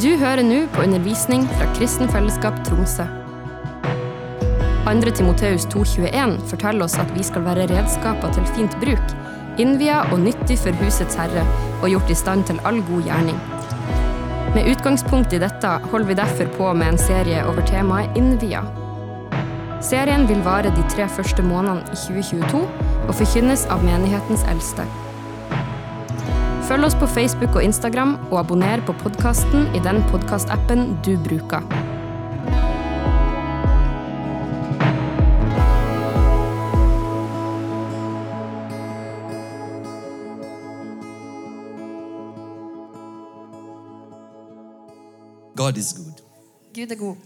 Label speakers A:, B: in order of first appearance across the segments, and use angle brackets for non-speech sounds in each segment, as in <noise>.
A: Du hører nå på undervisning fra Kristen Fellesskap Tromsø. 2. Timoteus 2,21 forteller oss at vi skal være redskaper til fint bruk, innvia og nyttig for husets herre, og gjort i stand til all god gjerning. Med utgangspunkt i dette holder vi derfor på med en serie over temaet innvia. Serien vil vare de tre første månedene i 2022 og forkynnes av menighetens eldste. Følg oss på Facebook og Instagram, og abonner på podkasten i den podkastappen du bruker.
B: God is good.
C: Gud er god,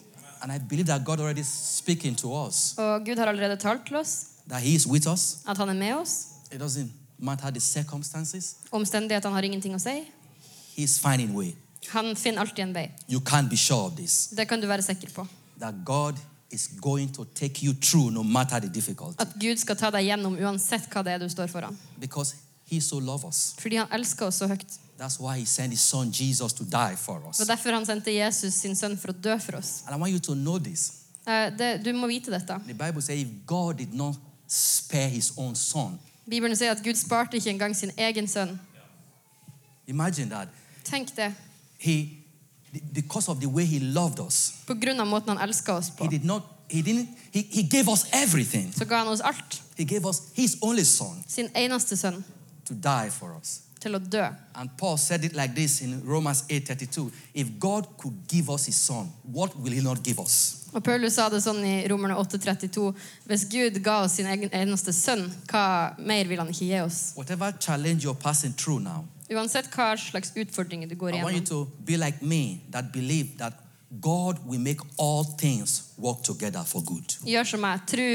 B: And I believe that God already speaking to us,
C: og Gud har allerede talt til oss
B: that He is with us.
C: at han er med oss.
B: It doesn't matter the circumstances,
C: Omstendighetene har ingenting å si.
B: He's finding way.
C: Han finner alltid en vei.
B: You can't be sure of this.
C: Det kan du være sikker på.
B: That God is going to take you through no matter the difficulty.
C: At Gud skal ta deg gjennom uansett hva det er du står foran.
B: Because He so loves us.
C: Fordi han elsker oss så høyt.
B: That's why He sent His Son Jesus to die for us.
C: Det var derfor han sendte Jesus sin sønn for å dø for oss.
B: And I want you to know this.
C: Eh, Det, du må vite dette.
B: The Bible says if God did not spare His own Son,
C: Bibelen sier at Gud sparte ikke engang sin egen sønn.
B: imagine that.
C: Tenk det.
B: He, because of the way He loved us,
C: På grunn av måten han elska oss på,
B: He did not, He didn't, He, he gave us everything.
C: så ga han oss alt.
B: He gave us His only Son
C: Sin eneste sønn
B: to die for us.
C: Til å dø.
B: And Paul said it like this in Romans 8:32. If God could give us his son, what will he not give us?
C: Og Paulus sa det sånn i Romerne 8,32. Hvis Gud ga oss sin egen eneste sønn, hva mer vil han ikke gi oss?
B: Whatever challenge you're passing through now,
C: Uansett hva slags utfordringer du går
B: I want you
C: igjennom.
B: to be like me that believe that God will make all things work together for good.
C: Gjør som meg. Tro,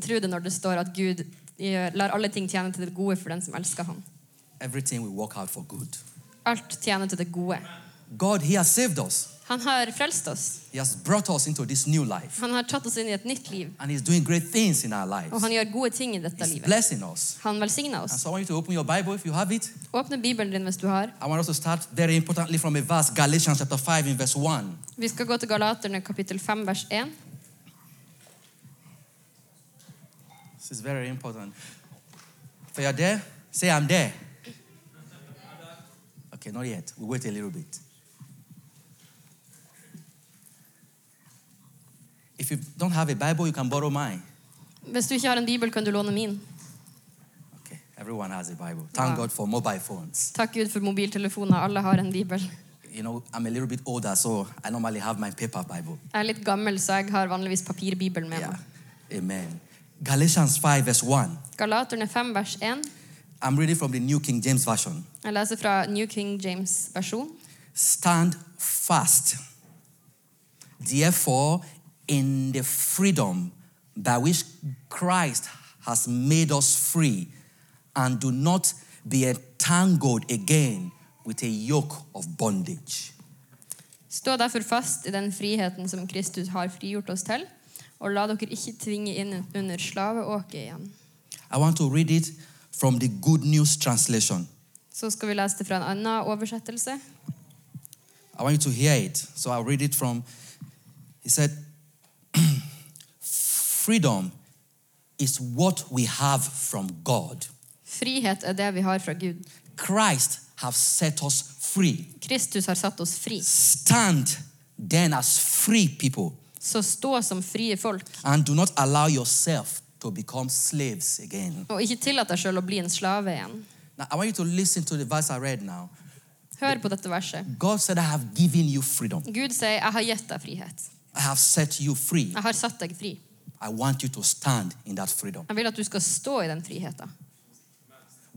C: tro det når det står at Gud gjør, lar alle ting tjene til det gode for den som elsker ham.
B: Everything will work out for good.
C: Alt tjener til det gode.
B: God, he has saved us.
C: Han har frelst oss.
B: He has brought us into this new life.
C: Han har tatt oss inn i et nytt liv.
B: And he's doing great things in our
C: Og
B: lives.
C: han gjør gode ting i dette
B: He's
C: livet.
B: blessing us.
C: Han velsigner
B: And
C: oss.
B: so I want you to open your Bible if you have it.
C: Åpne Bibelen din hvis du har.
B: I want us to start very importantly from a verse, Galatians chapter 5 in verse 1.
C: Vi skal gå til Galaterne kapittel 5 vers 1.
B: This is very important. If you're there, say, I'm there. Okay, not yet. We'll wait a little bit. If you don't have a Bible, you can borrow mine.
C: Hvis du ikke har en bibel, kan du låne min.
B: Okay, everyone has a Bible. Thank
C: Wow.
B: God for mobile phones.
C: Takk Gud for mobiltelefoner. Alle har en bibel.
B: You know, I'm a little bit older, so I normally have my paper Bible.
C: Jeg er litt gammel, så jeg har vanligvis papirbibel med
B: Yeah.
C: meg.
B: Amen. Galatians 5, verse 1.
C: Galaterne 5 vers 1.
B: I'm reading from the New King James Version.
C: Jeg leser fra New King James versjon.
B: Stand fast, therefore, in the freedom by which Christ has made us free, and do not be entangled again with a yoke of bondage.
C: Stå derfor fast i den friheten som Kristus har frigjort oss til, og la dere ikke tvinge inn under slaveåket igjen.
B: I want to read it from the Good News translation.
C: Så skal vi lese det fra en annen oversettelse.
B: I want you to hear it. So I'll read it from, he said, <clears throat> Freedom is what we have from God.
C: Frihet er det vi har fra Gud.
B: Christ have set us free.
C: Kristus har satt oss fri.
B: Stand then as free people
C: Så stå som frie folk,
B: and do not allow yourself to become slaves again.
C: og ikke tillat deg sjøl å bli en slave igjen.
B: Now, I want you to listen to the verse I read now.
C: Hør på dette verset.
B: God said, I have given you freedom.
C: Gud sier, 'Jeg har gitt deg frihet'.
B: I have set you free.
C: Jeg har satt deg fri.
B: I want you to stand in that freedom.
C: Jeg vil at du skal stå i den friheten.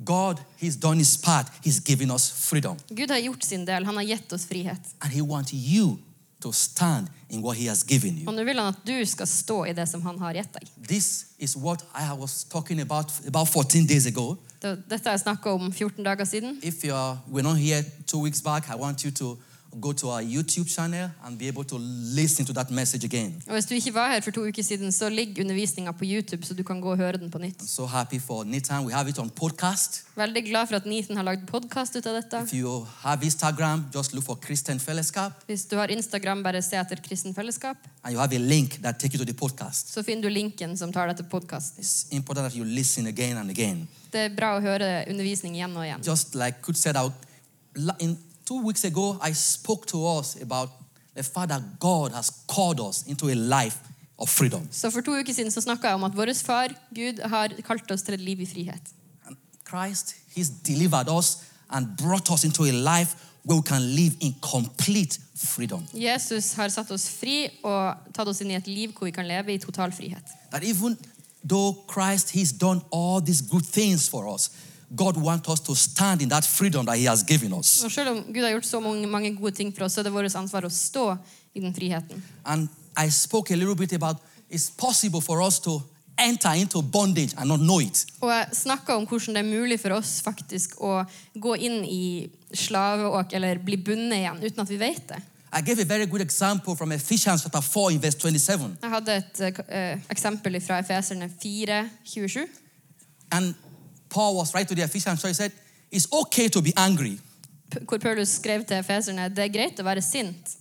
B: God, He's done His part. He's given us freedom.
C: Gud har gjort sin del. Han har gitt oss frihet.
B: And He wants you to stand in what He has given you.
C: nå vil han att du ska stå i det som han har gitt deg.
B: This is what I was talking about about 14 days ago.
C: Det- har jeg snakka om 14 dager siden.
B: If you are, we're not here two weeks back, I want you to go to our YouTube channel and be able to listen to that message again.
C: Og Hvis du ikke var her for to uker siden, så ligger undervisninga på YouTube, så du kan gå og høre den på nytt.
B: So happy for Nathan. We have it on podcast.
C: Veldig glad for at har lagd podkast ut av dette.
B: If you have Instagram, just look for Christian Fellowship
C: Hvis du har Instagram, bare se etter Kristen Fellesskap,
B: and you have a link that takes you to the podcast.
C: så finner du linken som tar deg til podkasten.
B: It's important that you listen again and again.
C: Det er bra å høre undervisning igjen og igjen.
B: Just like could said out la- in two weeks ago, I spoke to us about the fact that God has called us into a life of freedom.
C: Så For to uker siden så snakka jeg om at vår far, Gud, har kalt oss til et liv i frihet.
B: And Christ, He's delivered us and brought us into a life where we can live in complete freedom.
C: Jesus har satt oss fri og tatt oss inn i et liv hvor vi kan leve i total frihet.
B: That even though Christ, He's done all these good things for us, God wants us to stand in that freedom that He has given us.
C: Og Selv om Gud har gjort så mange, mange gode ting for oss, så er det vårt ansvar å stå i den friheten.
B: And I spoke a little bit about it's possible for us to enter into bondage and not know it.
C: Og jeg snakka om hvordan det er mulig for oss faktisk å gå inn i slaveåk eller bli bundet igjen uten at vi vet det.
B: I gave a very good example from Ephesians chapter 4 in verse 27.
C: Jeg hadde et eh, eksempel fra Efeserne 4, 27.
B: And Paul was right to the Ephesians so He said, It's okay to be angry,
C: Hvor Paulus skrev til efeserne det er greit å være sint,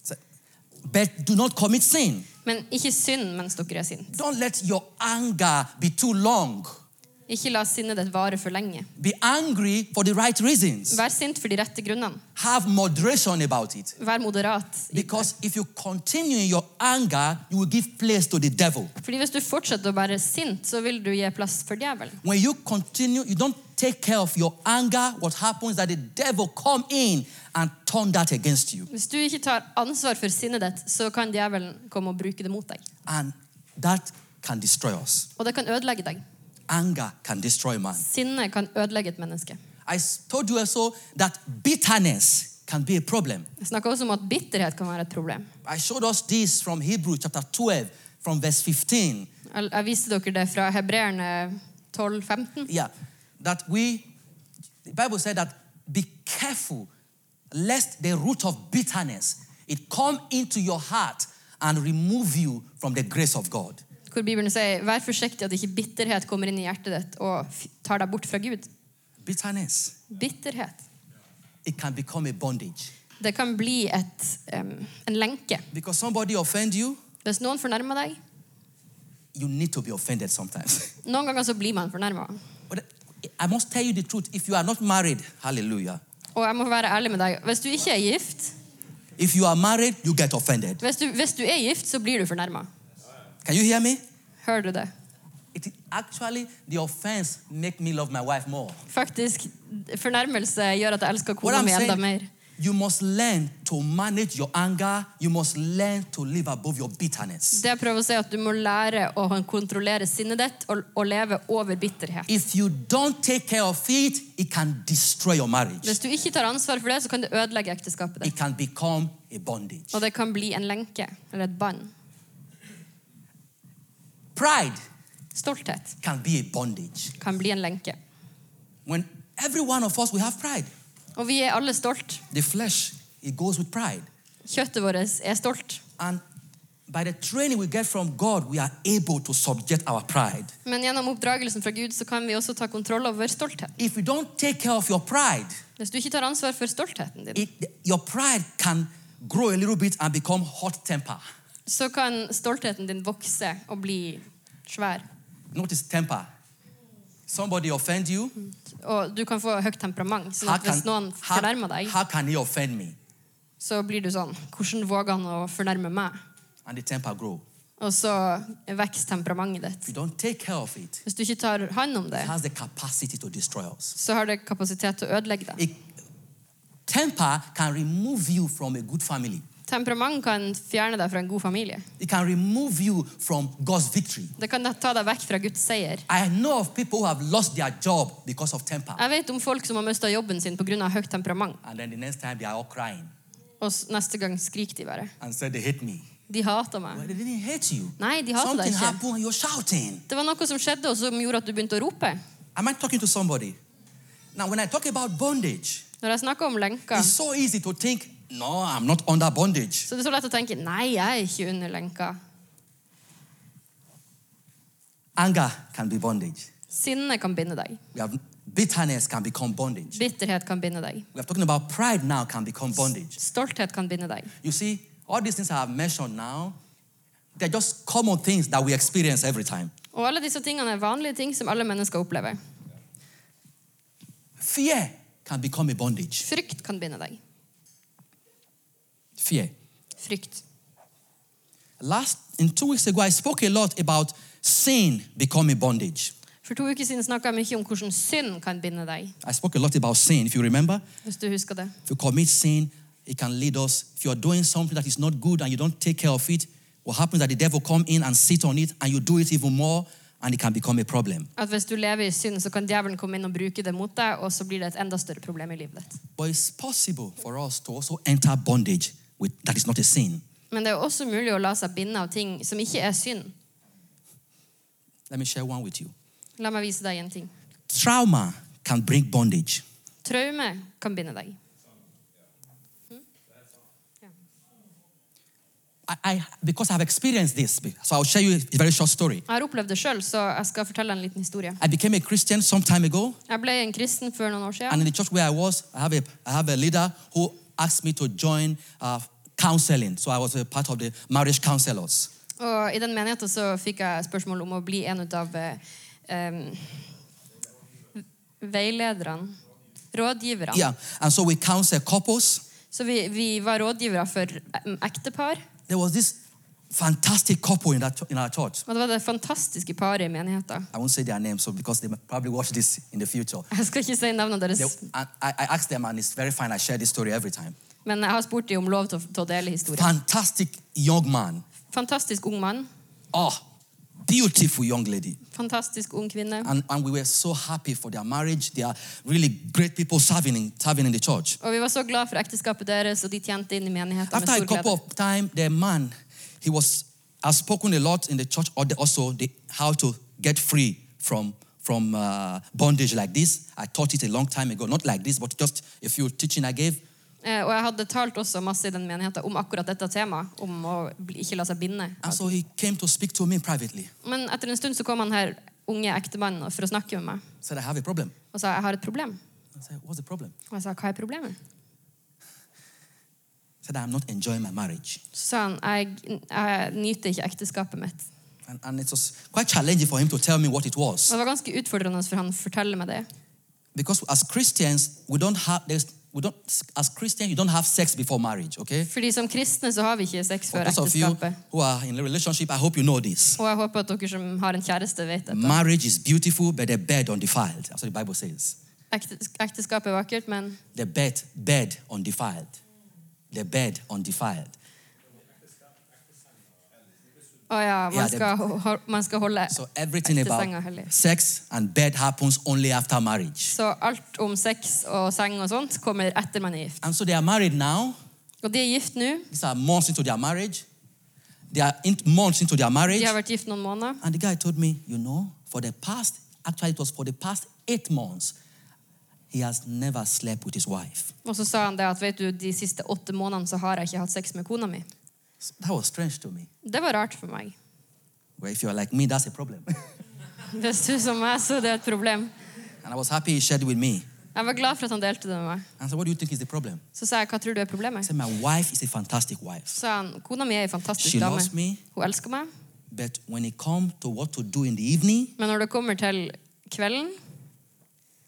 B: but do not commit sin.
C: men ikke synd mens dere er sint.
B: Don't let your anger be too long.
C: Ikke la sinnet ditt vare for lenge.
B: Be angry for the right reasons.
C: Vær sint for de rette grunnene.
B: Have moderation about it.
C: Vær moderat.
B: Because if you continue in your anger, you will give place to the devil.
C: Fordi Hvis du fortsetter å være sint, så vil du gi plass for djevelen.
B: When you continue, you don't take care of your anger, what happens is that the devil come in and turn that against you.
C: Hvis du ikke tar ansvar for sinnet ditt, så kan djevelen komme og bruke det mot deg.
B: And that can destroy us.
C: Og det kan ødelegge deg.
B: Anger can destroy man.
C: Sinne kan ødelegge et menneske.
B: I told you also that bitterness can be a problem.
C: Jeg snakka også om at bitterhet kan være et problem.
B: I showed us this from Hebrews chapter 12, from verse 15.
C: Jeg jeg viste dere det fra Hebreerne 12-15.
B: Yeah, that we, the Bible said that be careful lest the root of bitterness it come into your heart and remove you from the grace of God.
C: Hvor Bibelen sier vær forsiktig at ikke bitterhet kommer inn i hjertet ditt og tar deg bort fra Gud.
B: Bitterness,
C: Bitterhet.
B: it can become a bondage
C: Det kan bli et, um, en lenke.
B: because somebody offend you,
C: Hvis noen fornærmer deg
B: you need to be offended sometimes. <laughs>
C: Noen ganger så blir man fornærma.
B: I must tell you the truth. If you are not married, hallelujah.
C: Og jeg må være ærlig med deg. Hvis du ikke er gift,
B: If you are married, you get offended.
C: hvis du, hvis du er gift, så blir du fornærma.
B: Can you hear me?
C: Hører du det?
B: It is actually the offense make me love my wife more.
C: Faktisk, fornærmelse gjør at jeg elsker
B: What
C: kona
B: I'm
C: mi enda
B: saying,
C: mer.
B: you must learn to manage your anger. You must learn to live above your bitterness.
C: Det jeg prøver å si er at Du må lære å kontrollere sinnet ditt og, og leve over bitterhet.
B: If you don't take care of it, it can destroy your marriage.
C: Hvis du ikke tar ansvar for det, så kan det ødelegge ekteskapet ditt.
B: It can become a bondage.
C: Og det kan bli en lenke eller et bånd.
B: Pride
C: Stolthet
B: can be a bondage.
C: kan bli en lenke.
B: When every one of us we have pride.
C: Og vi er alle stolt.
B: The flesh, it goes with pride.
C: Kjøttet vårt er stolt.
B: And by the training we get from God, we are able to subject our pride.
C: Men gjennom oppdragelsen fra Gud så kan vi også ta kontroll over stolthet.
B: If you don't take care of your pride,
C: Hvis du ikke tar ansvar for stoltheten din,
B: it, your pride can grow a little bit and become hot temper.
C: Så kan stoltheten din vokse og bli svær.
B: Notice temper. Somebody offend you.
C: Og du kan få høyt temperament. Sånn at hvis noen fornærmer deg,
B: how can he offend me?
C: så blir du sånn Hvordan våger han å fornærme meg?
B: And the temper grow.
C: Og så vokser temperamentet
B: If you don't take care of it,
C: Hvis du ikke tar hånd om det,
B: it has the capacity to destroy us.
C: så har det kapasitet til å ødelegge deg.
B: It, temper can remove you from a good family.
C: Temperament kan fjerne deg fra en god familie.
B: It can remove you from God's victory.
C: Det kan ta deg vekk fra Guds seier.
B: I know of people who have lost their job because of temper.
C: Jeg vet om folk som har mista jobben sin pga. høyt temperament.
B: And then the next time they are all crying
C: Og neste gang skriker de bare.
B: and said they hate me.
C: De hater
B: Well,
C: meg.
B: they didn't hate you.
C: Nei, de hater deg ikke.
B: happened you're shouting.
C: Det var noe som skjedde, og som gjorde at du begynte å rope.
B: Am I talking to somebody? Now, when I talk about bondage,
C: Når jeg snakker om lenker,
B: it's so easy to think No, I'm not under bondage.
C: Så det er så lett å tenke nei, jeg er ikke under lenka.
B: Anger can be bondage.
C: Sinne kan binde deg.
B: We have bitterness can become bondage.
C: Bitterhet kan binde deg.
B: We are talking about pride now can become bondage.
C: Stolthet kan binde deg.
B: You see, all these things I have mentioned now, they're just common things that we experience every time.
C: Og alle disse tingene er vanlige ting som alle mennesker opplever.
B: Fear can become a bondage.
C: Frykt kan binde deg.
B: Fear.
C: Frykt.
B: Last in two weeks ago, I spoke a lot about sin becoming bondage.
C: For to uker siden snakka jeg mye om hvordan synd kan binde deg.
B: I spoke a lot about sin, if you remember.
C: Hvis du husker det.
B: If you commit sin, it can lead us. If you are doing something that is not good and you don't take care of it, what happens is that the devil come in and sit on it, and you do it even more, and it can become a problem.
C: At hvis du lever i synd, så kan djevelen komme inn og bruke det mot deg, og så blir det et enda større problem i livet ditt.
B: But it's possible for us to also enter bondage with that is not a sin.
C: Men det er også mulig å la seg binde av ting som ikke er synd.
B: Let me share one with you.
C: La meg vise deg en ting.
B: Trauma can bring bondage.
C: Traume kan binde deg.
B: I, I because I've experienced this, so I'll share you a very short story.
C: Jeg har opplevd det selv, så jeg skal fortelle en liten historie.
B: I became a Christian some time ago,
C: Jeg ble en kristen for noen år
B: and
C: siden.
B: in the church where I was, I have a I have a leader who asked me to join uh, counseling. So I was a part of the marriage counselors.
C: Og I den menigheten så fikk jeg spørsmål om å bli en av um, veilederne. Rådgiverne.
B: Yeah, and so we counsel couples.
C: Så vi, vi var rådgivere for ektepar.
B: There was this fantastic couple in that in our church.
C: Og det var det fantastiske paret i menigheten.
B: I won't say their names, so because they might probably watch this in the future. <laughs>
C: Jeg skal ikke si navnene deres,
B: They, I, I asked them, and it's very fine. I share this story every time.
C: men jeg har spurt dem om lov til å, til å dele historien.
B: Fantastic young man.
C: Fantastisk ung mann.
B: Oh, beautiful young lady.
C: Fantastisk ung kvinne.
B: And, and we were so happy for their marriage. They are really great people serving in, serving in the church.
C: Og vi var så glad for ekteskapet deres, og de tjente inn i menigheten med
B: After a
C: stor
B: couple of time, the man, he was, has spoken a lot in the church also the, how to get free from, from uh, bondage like this. I taught it a long time ago. Not like this, but just a few teaching I gave.
C: Eh, Og jeg hadde talt også masse i den menigheten om akkurat dette temaet, om å ikke la seg binde.
B: So to to me.
C: Men etter en stund så kom han her, unge ektemannen, for å snakke med meg.
B: Said.
C: Og sa jeg har et problem.
B: Said, problem?
C: Og jeg sa hva er problemet?
B: Said, I'm not enjoying my marriage.
C: Så han jeg, jeg nyter ikke ekteskapet mitt.
B: And, and it was quite challenging for him to tell me what it
C: Og
B: was.
C: det var ganske utfordrende for han å fortelle meg det.
B: Because as Christians, we don't have, there's, we don't, as Christians, you don't have sex before marriage, okay?
C: Fordi som kristne så har vi ikke sex
B: For
C: før
B: those of you
C: ekteskapet.
B: who are in a relationship, I hope you know this.
C: Og jeg håper at dere som har en kjæreste, vet dette.
B: Marriage is beautiful, but the bed undefiled. That's what the Bible says.
C: Ekte- er vakkert, men
B: The bed, bed undefiled. The bed undefiled.
C: Oh, Ja, man
B: yeah,
C: skal, man skal holde
B: So everything about
C: hellig.
B: sex and bed happens only after marriage.
C: Så alt om sex og seng og sånt kommer etter man er gift.
B: And so they are married now.
C: Og de er gift nå.
B: These are months into their marriage. They are in, months into their marriage.
C: De har vært gift noen måneder.
B: And the guy told me, you know, for the past, actually it was for the past eight months,
C: Og så sa han det at vet du, de siste åtte månedene så har jeg ikke hatt sex med kona mi.
B: That was strange to me.
C: Det var rart for meg.
B: Well, if you're like me, that's a problem. <laughs>
C: Hvis du som meg, så det er et problem.
B: and I was happy he shared it with me.
C: Jeg var glad for at han delte det med meg.
B: So, what do you think is the problem?
C: Så sa jeg, hva tror du er problemet?
B: said, my wife is a fantastic wife.
C: Så sa han, kona mi er en fantastisk
B: She
C: dame.
B: loves me.
C: Hun elsker meg.
B: But when it comes to what to do in the evening,
C: Men når det kommer til kvelden,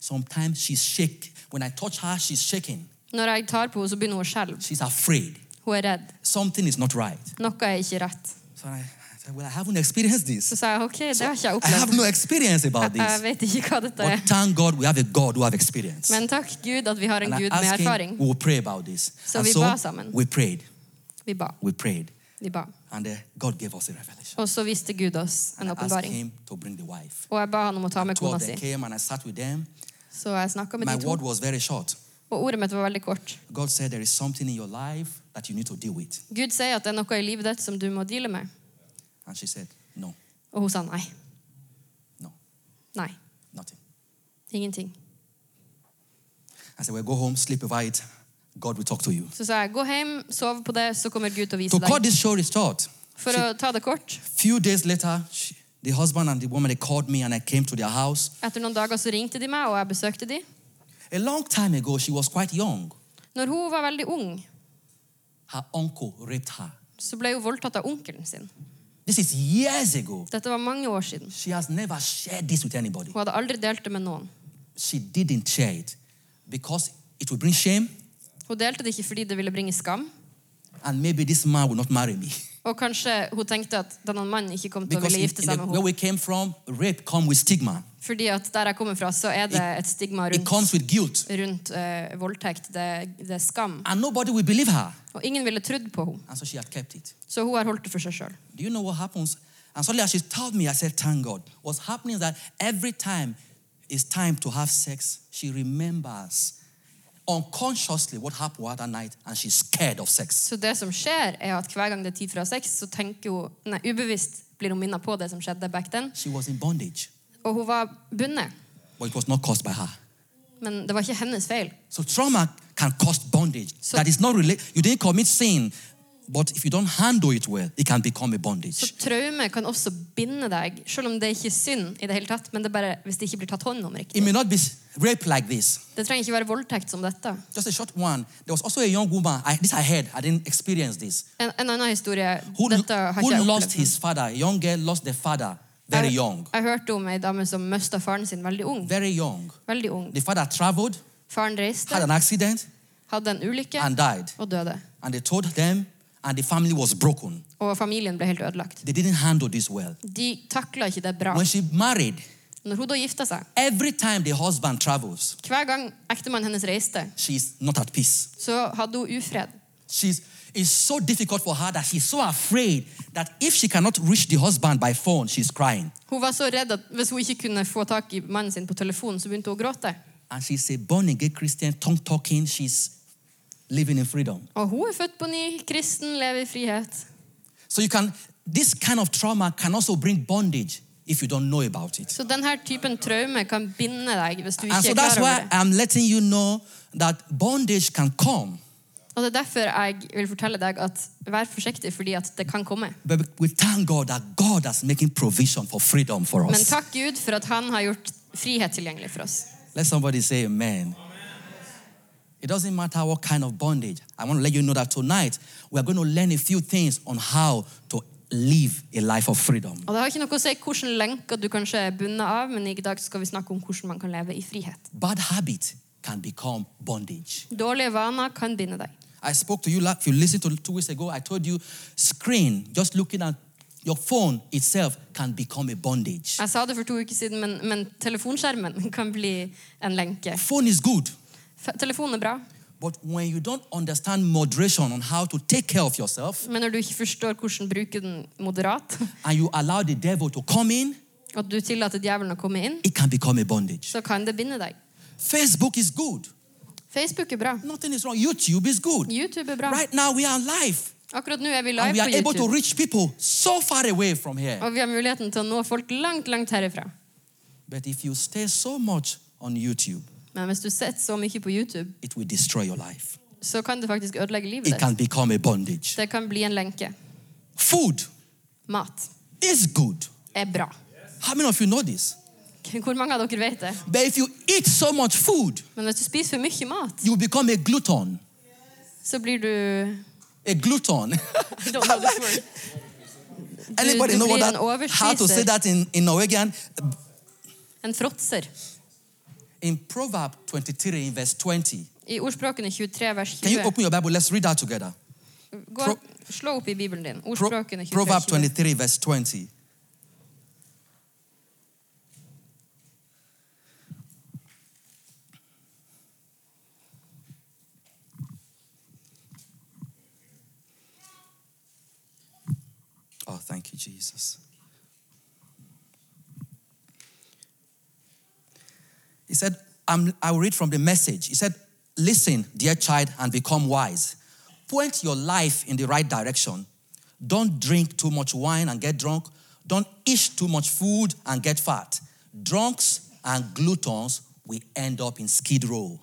B: sometimes she's shake. When I touch her, she's shaking.
C: når jeg tar på henne, så begynner hun å skjelve.
B: She's afraid.
C: Hun er redd.
B: Something is not right.
C: Noe er ikke rett.
B: So I, I said, well, I haven't experienced
C: Så
B: this.
C: sa jeg, ok, det har ikke jeg
B: I have
C: opplevd.
B: no experience about <laughs>
C: Jeg
B: this.
C: vet ikke hva dette
B: But
C: er.
B: thank God we have a God who have experience.
C: Men takk Gud at vi har en
B: And I
C: Gud med
B: asked him,
C: erfaring.
B: we will pray about this.
C: Så
B: and so
C: ba sammen.
B: we prayed.
C: Vi ba.
B: We prayed.
C: Vi ba.
B: And uh, God gave us a revelation.
C: Og så viste Gud oss en
B: And I asked
C: åpenbaring.
B: him to bring the wife.
C: Og jeg ba han om ta med
B: Two of
C: kona
B: them
C: si.
B: came and I sat with them.
C: Så jeg snakka med
B: My word was very short.
C: Og ordet mitt var veldig kort.
B: God said there is something in your life that you need to deal with.
C: Gud sier at det er noe i livet ditt som du må deale med.
B: And she said, No,
C: Og hun sa nei.
B: no,
C: Nei.
B: nothing.
C: Ingenting.
B: I said, Well, go home, sleep over it. God will talk to you.
C: Så sa jeg gå hjem, sov på det, så kommer Gud til å vise
B: To cut
C: deg.
B: this story short,
C: For å ta det kort.
B: few days later, she, the husband and the woman they called me and I came to their house.
C: Etter noen dager så ringte de meg, og jeg besøkte de.
B: A long time ago, she was quite young.
C: Når hun var veldig ung,
B: Her uncle raped her.
C: så ble hun voldtatt av onkelen sin.
B: This is years ago.
C: Dette var mange år siden.
B: She has never shared this with anybody.
C: Hun hadde aldri delt det med noen.
B: She didn't share it because it will bring shame
C: Hun delte det ikke fordi det ville bringe skam.
B: and maybe this man will not marry me.
C: Og kanskje hun tenkte at denne mannen ikke kom til å ville gifte seg med henne.
B: from, rape come with stigma.
C: Fordi at der jeg kommer fra, så er det et stigma rundt, rundt uh, voldtekt. Det, det er skam.
B: And nobody will believe her.
C: Og ingen ville trodd på henne.
B: So she had kept it.
C: Så hun har holdt det for seg sjøl.
B: Do you know what happens? And suddenly she told me, I said, thank God. What's happening is that every time it's time to have sex, she remembers unconsciously what happened that night and she's scared of sex.
C: Så det som skjer, er at hver gang det er tid for å ha sex, så tenker hun Nei, ubevisst blir hun minnet på det som skjedde back then.
B: She was in bondage,
C: Og hun var bundet.
B: but it was not caused by her.
C: Men det var ikke hennes feil.
B: So trauma can cause bondage.
C: So-
B: that is not related. You didn't commit sin, but if you don't handle it well, it can become a
C: Så
B: bondage.
C: traume kan også binde deg, selv om det ikke er synd i det hele tatt, men det er bare hvis det ikke blir tatt hånd om
B: It may not be rape like this.
C: Det trenger ikke være voldtekt som dette.
B: Just a short one. There was also a young woman. I, this I heard. I didn't experience this.
C: En, en annen historie
B: Who,
C: Dette har ikke jeg
B: lost his father? A young girl lost their father very
C: jeg,
B: young.
C: jeg hørte om ei dame som mista faren sin veldig ung.
B: Very young.
C: Veldig ung.
B: The father traveled,
C: Faren reiste,
B: had an accident,
C: hadde en ulykke
B: and died.
C: og døde.
B: And they told them, and the family was broken.
C: Og familien ble helt ødelagt.
B: They didn't handle this well.
C: De takla ikke det bra.
B: When she married,
C: Når hun da gifta seg,
B: every time the husband travels,
C: hver gang ektemannen hennes reiste,
B: she's not at peace.
C: så hadde hun ufred.
B: She's it's so difficult for her that she's so afraid that if she cannot reach the husband by phone, she's crying.
C: Hun var så redd at hvis hun ikke kunne få tak i mannen sin på telefonen, så begynte hun å gråte.
B: And she's a born again Christian, tongue talking. She's living in freedom.
C: Og hun er født på ny, kristen, lever i frihet.
B: So you can this kind of trauma can also bring bondage if you don't know about it.
C: Så denne typen traume kan binde deg hvis du
B: And
C: ikke
B: so
C: er
B: that's
C: klar over
B: why
C: det.
B: I'm letting you know that bondage can come,
C: Og det er derfor jeg vil fortelle deg at vær forsiktig, fordi at det kan komme.
B: but we thank God that God is making provision for freedom for
C: Men takk Gud for at han har gjort frihet tilgjengelig for oss.
B: Let somebody say amen. It doesn't matter what kind of bondage. I want to let you know that tonight we are going to learn a few things on how to live a life of freedom.
C: Og Det har ikke noe å si hvilke lenker du kanskje er bundet av, men i dag skal vi snakke om hvordan man kan leve i frihet.
B: Bad habit can become bondage.
C: Dårlige vaner kan binde deg.
B: I spoke to you, if you listened to two weeks ago, I told you screen, just looking at your phone itself can become a bondage.
C: Jeg sa det for to uker siden, men, men telefonskjermen <laughs> kan bli en lenke.
B: Phone is good,
C: Telefonen er bra,
B: but when you don't understand moderation on how to take care of yourself
C: men når du ikke forstår hvordan bruke den moderat, <laughs>
B: and you allow the devil to come in,
C: og du tillater djevelen å komme inn,
B: it can become a bondage.
C: så kan det binde deg.
B: Facebook is good.
C: Facebook er bra.
B: Nothing is wrong. YouTube is good.
C: YouTube er bra.
B: Right now we are live
C: Akkurat nå er vi
B: and
C: live
B: we are
C: på
B: able to
C: YouTube.
B: reach people so far away from here.
C: Og vi har muligheten til å nå folk langt, langt herifra.
B: But if you stay so much on YouTube,
C: Men hvis du så mye på YouTube,
B: it will destroy your life.
C: så kan det faktisk ødelegge livet
B: It
C: ditt.
B: can become a bondage.
C: Det kan bli en lenke.
B: Food
C: Mat
B: is good.
C: er bra.
B: How many of you know this? <laughs>
C: Hvor mange av dere vet det?
B: But if you eat so much food,
C: Men hvis du spiser for mye mat,
B: you become a glutton.
C: så blir du
B: A glutton. <laughs>
C: I don't know this word.
B: Anybody know what
C: blir
B: that, how to say that in, in Norwegian?
C: En fråtser.
B: In Proverb 23 in verse 20.
C: I ordspråkene 23 vers
B: Can you open your Bible? Let's read that together.
C: Gå,
B: Pro-
C: slå opp i Bibelen din. Ordspråkene 23,
B: Proverb 23 verse 20. Oh, thank you, Jesus. He said, I'm, I will read from the message. He said, Listen, dear child, and become wise. Point your life in the right direction. Don't drink too much wine and get drunk. Don't eat too much food and get fat. Drunks and gluttons will end up in skid row.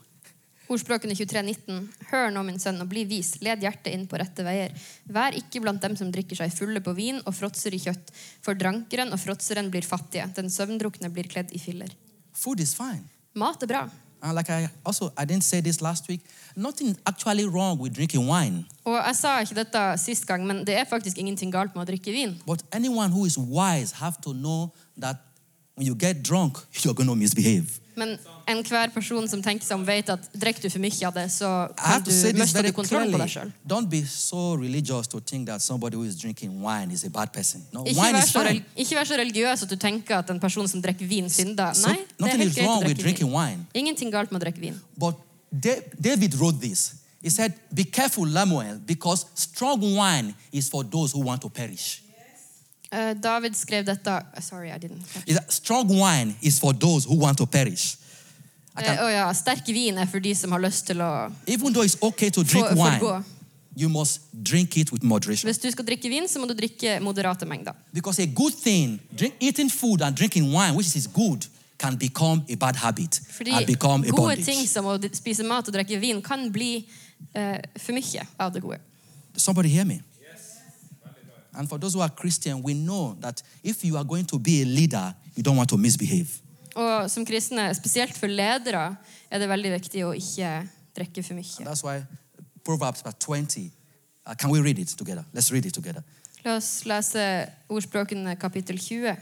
C: Ordspråkene 23,19. Hør nå, min sønn, og bli vis. Led hjertet inn på rette veier. Vær ikke blant dem som drikker seg fulle på vin og fråtser i kjøtt. For drankeren og fråtseren blir fattige. Den søvndrukne blir kledd i filler.
B: Food is fine.
C: Mat er bra.
B: And like I also, I didn't say this last week. Nothing actually wrong with drinking wine.
C: Og jeg sa ikke dette sist gang, men det er faktisk ingenting galt med å drikke vin.
B: But anyone who is wise have to know that when you get drunk, <laughs> you're going to misbehave.
C: Men enhver person som tenker seg om, vet at drikker du for mye av det, så kan du miste
B: very
C: på deg sjøl.
B: Don't be so religious to think that somebody who is drinking wine is a bad person. No,
C: Ikke
B: wine
C: vær, så ikke vær så religiøs at du tenker at en person som drikker vin, synder.
B: So,
C: Nei, det er helt greit å drikke vin. Ingenting galt med å drikke vin.
B: But David wrote this. He said, Be careful, Lamuel, because strong wine is for those who want to perish.
C: Eh, David skrev dette Sorry, I didn't
B: Strong wine is for those who want to perish.
C: Eh,
B: can-
C: å ja, sterk vin er for de som har lyst til å
B: even though it's okay to drink
C: For-
B: wine,
C: forgå.
B: you must drink it with moderation.
C: Hvis du skal drikke vin, så må du drikke moderate mengder.
B: Because a good thing, drink, eating food and drinking wine, which is good, can become a bad habit
C: Fordi
B: and become a
C: gode
B: bondage.
C: ting som å spise mat og drikke vin kan bli uh, for mye av det gode.
B: Somebody hear me? And for those who are Christian, we know that if you are going to be a leader, you don't want to misbehave.
C: Og som kristne, spesielt for ledere, er det veldig viktig å ikke drikke for
B: And
C: mye.
B: that's why Proverbs 20, uh, can we read it together? Let's read it together.
C: La oss lese ordspråkene kapittel 20.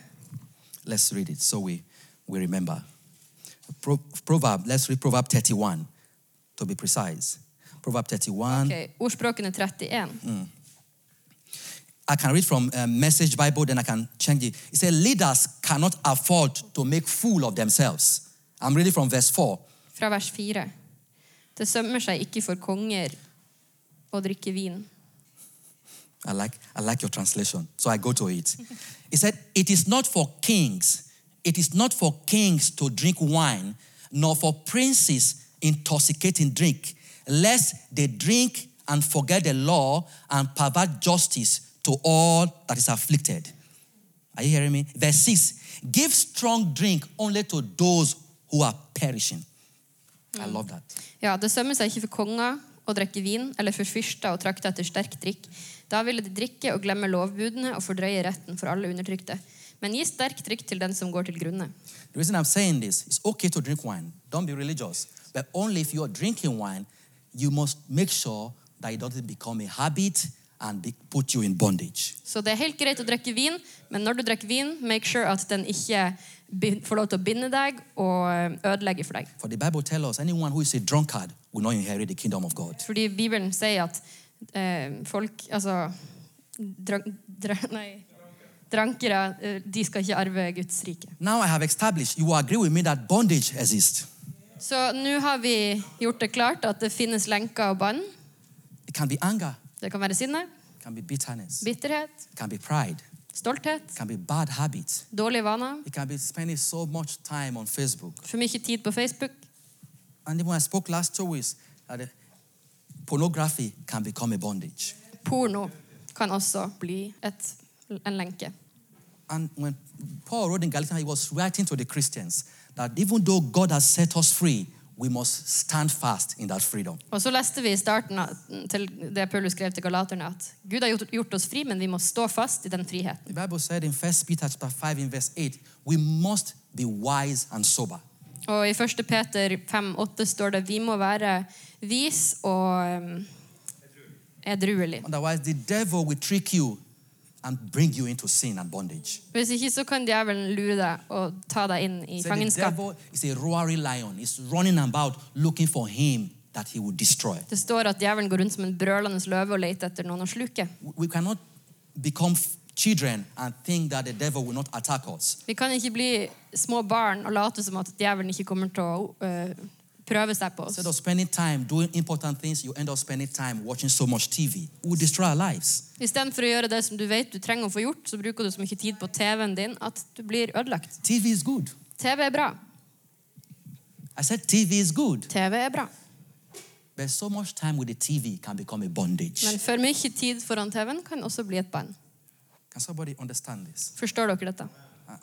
B: Let's read it so we, we remember. Pro, Proverb, let's read Proverb 31 to be precise. Proverb 31.
C: Okay, Ordspråkene 31.
B: I can read from um, Message Bible, then I can change it. It says, Leaders cannot afford to make fool of themselves. I'm reading from verse 4.
C: Fra vers 4. Det sømmer seg ikke for konger å drikke vin.
B: I like, I like your translation. So I go to it. He said, It is not for kings, it is not for kings to drink wine, nor for princes intoxicating drink, lest they drink and forget the law and pervert justice to all that is afflicted. Are you hearing me? Verse 6 Give strong drink only to those who are perishing. I love that.
C: Ja, Det sømmer seg ikke for konger å drikke vin, eller for fyrster å trakte etter sterk drikk. Da ville de drikke og glemme lovbudene og fordrøye retten for alle undertrykte. Men gi sterk drikk til den som går til grunne.
B: The reason I'm saying this is okay to drink wine. Don't be religious. But only if you're drinking wine, you must make sure that it doesn't become a habit
C: Så det er helt greit å drikke vin, men når du drikker vin, make sure at den ikke får lov til å binde deg og ødelegge for deg.
B: For the Bible tells us anyone who is a drunkard will not inherit the kingdom of God.
C: Fordi Bibelen sier at eh, folk Altså drank, dra, <laughs> Nei. Drankere eh, de skal ikke arve Guds rike.
B: Now I have established, you will agree with me that bondage exists.
C: Så nå har vi gjort det klart at det finnes lenker og bånd.
B: It can be anger,
C: Det kan være sinne,
B: it can be bitterness,
C: bitterhet,
B: it can be pride,
C: stolthet,
B: it can be bad habits,
C: dårlige vaner,
B: it can be spending so much time on Facebook.
C: for mye tid på Facebook.
B: And when I spoke last two weeks that uh, pornography can become a bondage.
C: Porno kan også bli et, en lenke.
B: And when Paul wrote in Galatians, he was writing to the Christians that even though God has set us free, we must stand fast in that freedom.
C: Og så leste vi i starten til det Paulus skrev til galaterne, at Gud har gjort, gjort oss fri, men vi må stå fast i den friheten.
B: The Bible said in 1 Peter chapter 5 in verse 8, we must be wise and sober.
C: Og i 1. Peter 5,8 står det vi må være vis og um, edruelig.
B: Otherwise, the devil will trick you and bring you into sin and bondage.
C: Hvis ikke så kan djevelen lure deg og ta deg inn i
B: So the
C: fangenskap.
B: devil is a lion. He's running about looking for him that he will destroy.
C: Det står at djevelen går rundt som en brølende løve og leter etter noen å sluke.
B: We cannot become children and think that the devil will not attack us.
C: Vi kan ikke bli små barn og late som at djevelen ikke kommer til å øh, prøve seg på oss.
B: Instead of spending time doing important things, you end up spending time watching so much TV. It will destroy our lives.
C: Istedenfor å gjøre det som du vet du trenger å få gjort, så bruker du så mye tid på TV-en din at du blir ødelagt.
B: TV is good.
C: TV er bra.
B: I said TV is good.
C: TV er bra.
B: But so much time with the TV can become a bondage.
C: Men for mye tid foran TV-en kan også bli et bånd.
B: Can somebody understand this?
C: Forstår dere dette?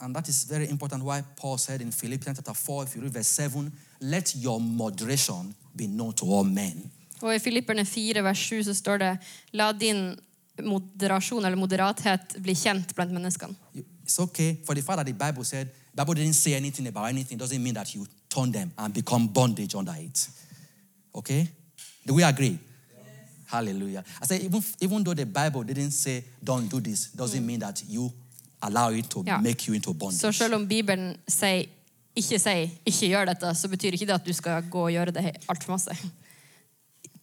B: And that is very important why Paul said in Philippians chapter 4, if you read verse 7, let your moderation be known to all men.
C: Og i Filipperne 4, vers 7 så står det La din moderasjon eller moderathet bli kjent blant menneskene.
B: It's okay for the fact that the Bible said, Bible didn't say anything about anything, doesn't mean that you turn them and become bondage under it. Okay? Do we agree? Hallelujah. I say, even, even though the Bible didn't say, don't do this, doesn't mean that you allow it to
C: Ja.
B: make you into bondage.
C: Så selv om Bibelen sier ikke sier ikke gjør dette, så betyr ikke det at du skal gå og gjøre det altfor masse.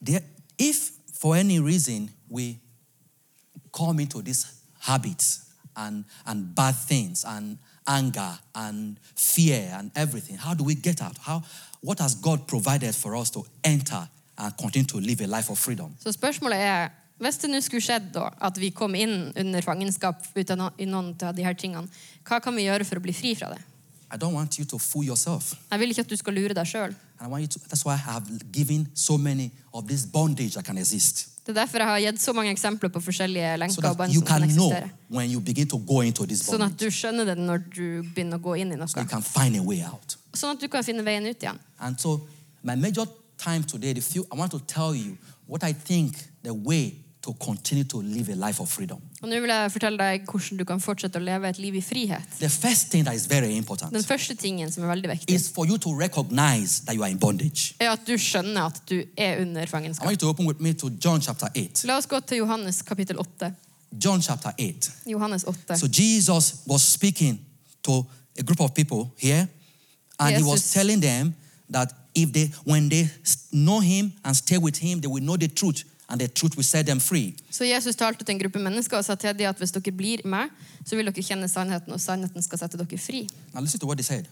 B: There, if for any reason we come into these habits and, and bad things and anger and fear and everything, how do we get out? How, what has God provided for us to enter and continue to live a life of freedom?
C: Så spørsmålet er, hvis det nå skulle skjedd da, at vi kom inn under fangenskap uten noen av de her tingene, hva kan vi gjøre for å bli fri fra det?
B: I don't want you to fool yourself.
C: Jeg vil ikke at du skal lure deg sjøl.
B: And I want you to, that's why I have given so many of this bondage that can exist.
C: Det er derfor jeg har gitt så mange eksempler på forskjellige
B: So
C: lenker og bånd
B: you
C: som kan
B: can know
C: eksistere.
B: when you begin to go into this
C: Sånn at
B: bondage.
C: du skjønner det når du begynner å gå inn i
B: So you
C: noe.
B: can find a way out.
C: Sånn at du kan finne veien ut igjen.
B: And so, my major time today, the few, I want to tell you what I think the way to continue to live a life of freedom.
C: Og nå vil jeg fortelle deg hvordan du kan fortsette å leve et liv i frihet.
B: The first thing that is very important
C: Den tingen som er viktig,
B: is for you to recognize that you are in bondage.
C: er du du er under
B: I want you to open with me to John chapter 8.
C: La oss gå Johannes kapittel 8.
B: John chapter 8.
C: Johannes 8.
B: So, Jesus was speaking to a group of people here, and he was telling them that if they, when they know him and stay with him, they will know the truth, and the truth will set them free.
C: Så Jesus talte til en gruppe mennesker og sa til dem at hvis dere blir med, så vil dere kjenne sannheten, og sannheten skal sette dere fri.
B: Now listen to what they said.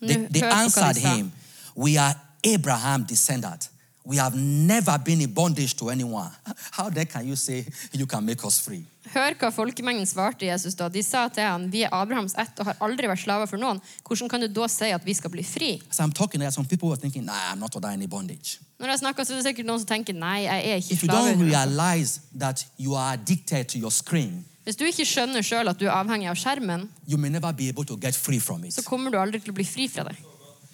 B: They, they answered him, We are Abraham descendant. We have never been in bondage to anyone. How then can you say you can make us free?
C: Hør hva folkemengden svarte Jesus da. De sa til han, vi er Abrahams ett og har aldri vært slaver for noen. Hvordan kan du da si at vi skal bli fri?
B: So I'm talking there, some people were thinking, Nah, I'm not under any bondage.
C: Når jeg snakker, så er det sikkert noen som tenker, nei, jeg er ikke
B: If you
C: slave.
B: don't realize that you are addicted to your screen,
C: Hvis du ikke skjønner selv at du er avhengig av skjermen,
B: you may never be able to get free from it.
C: så kommer du aldri til å bli fri fra det.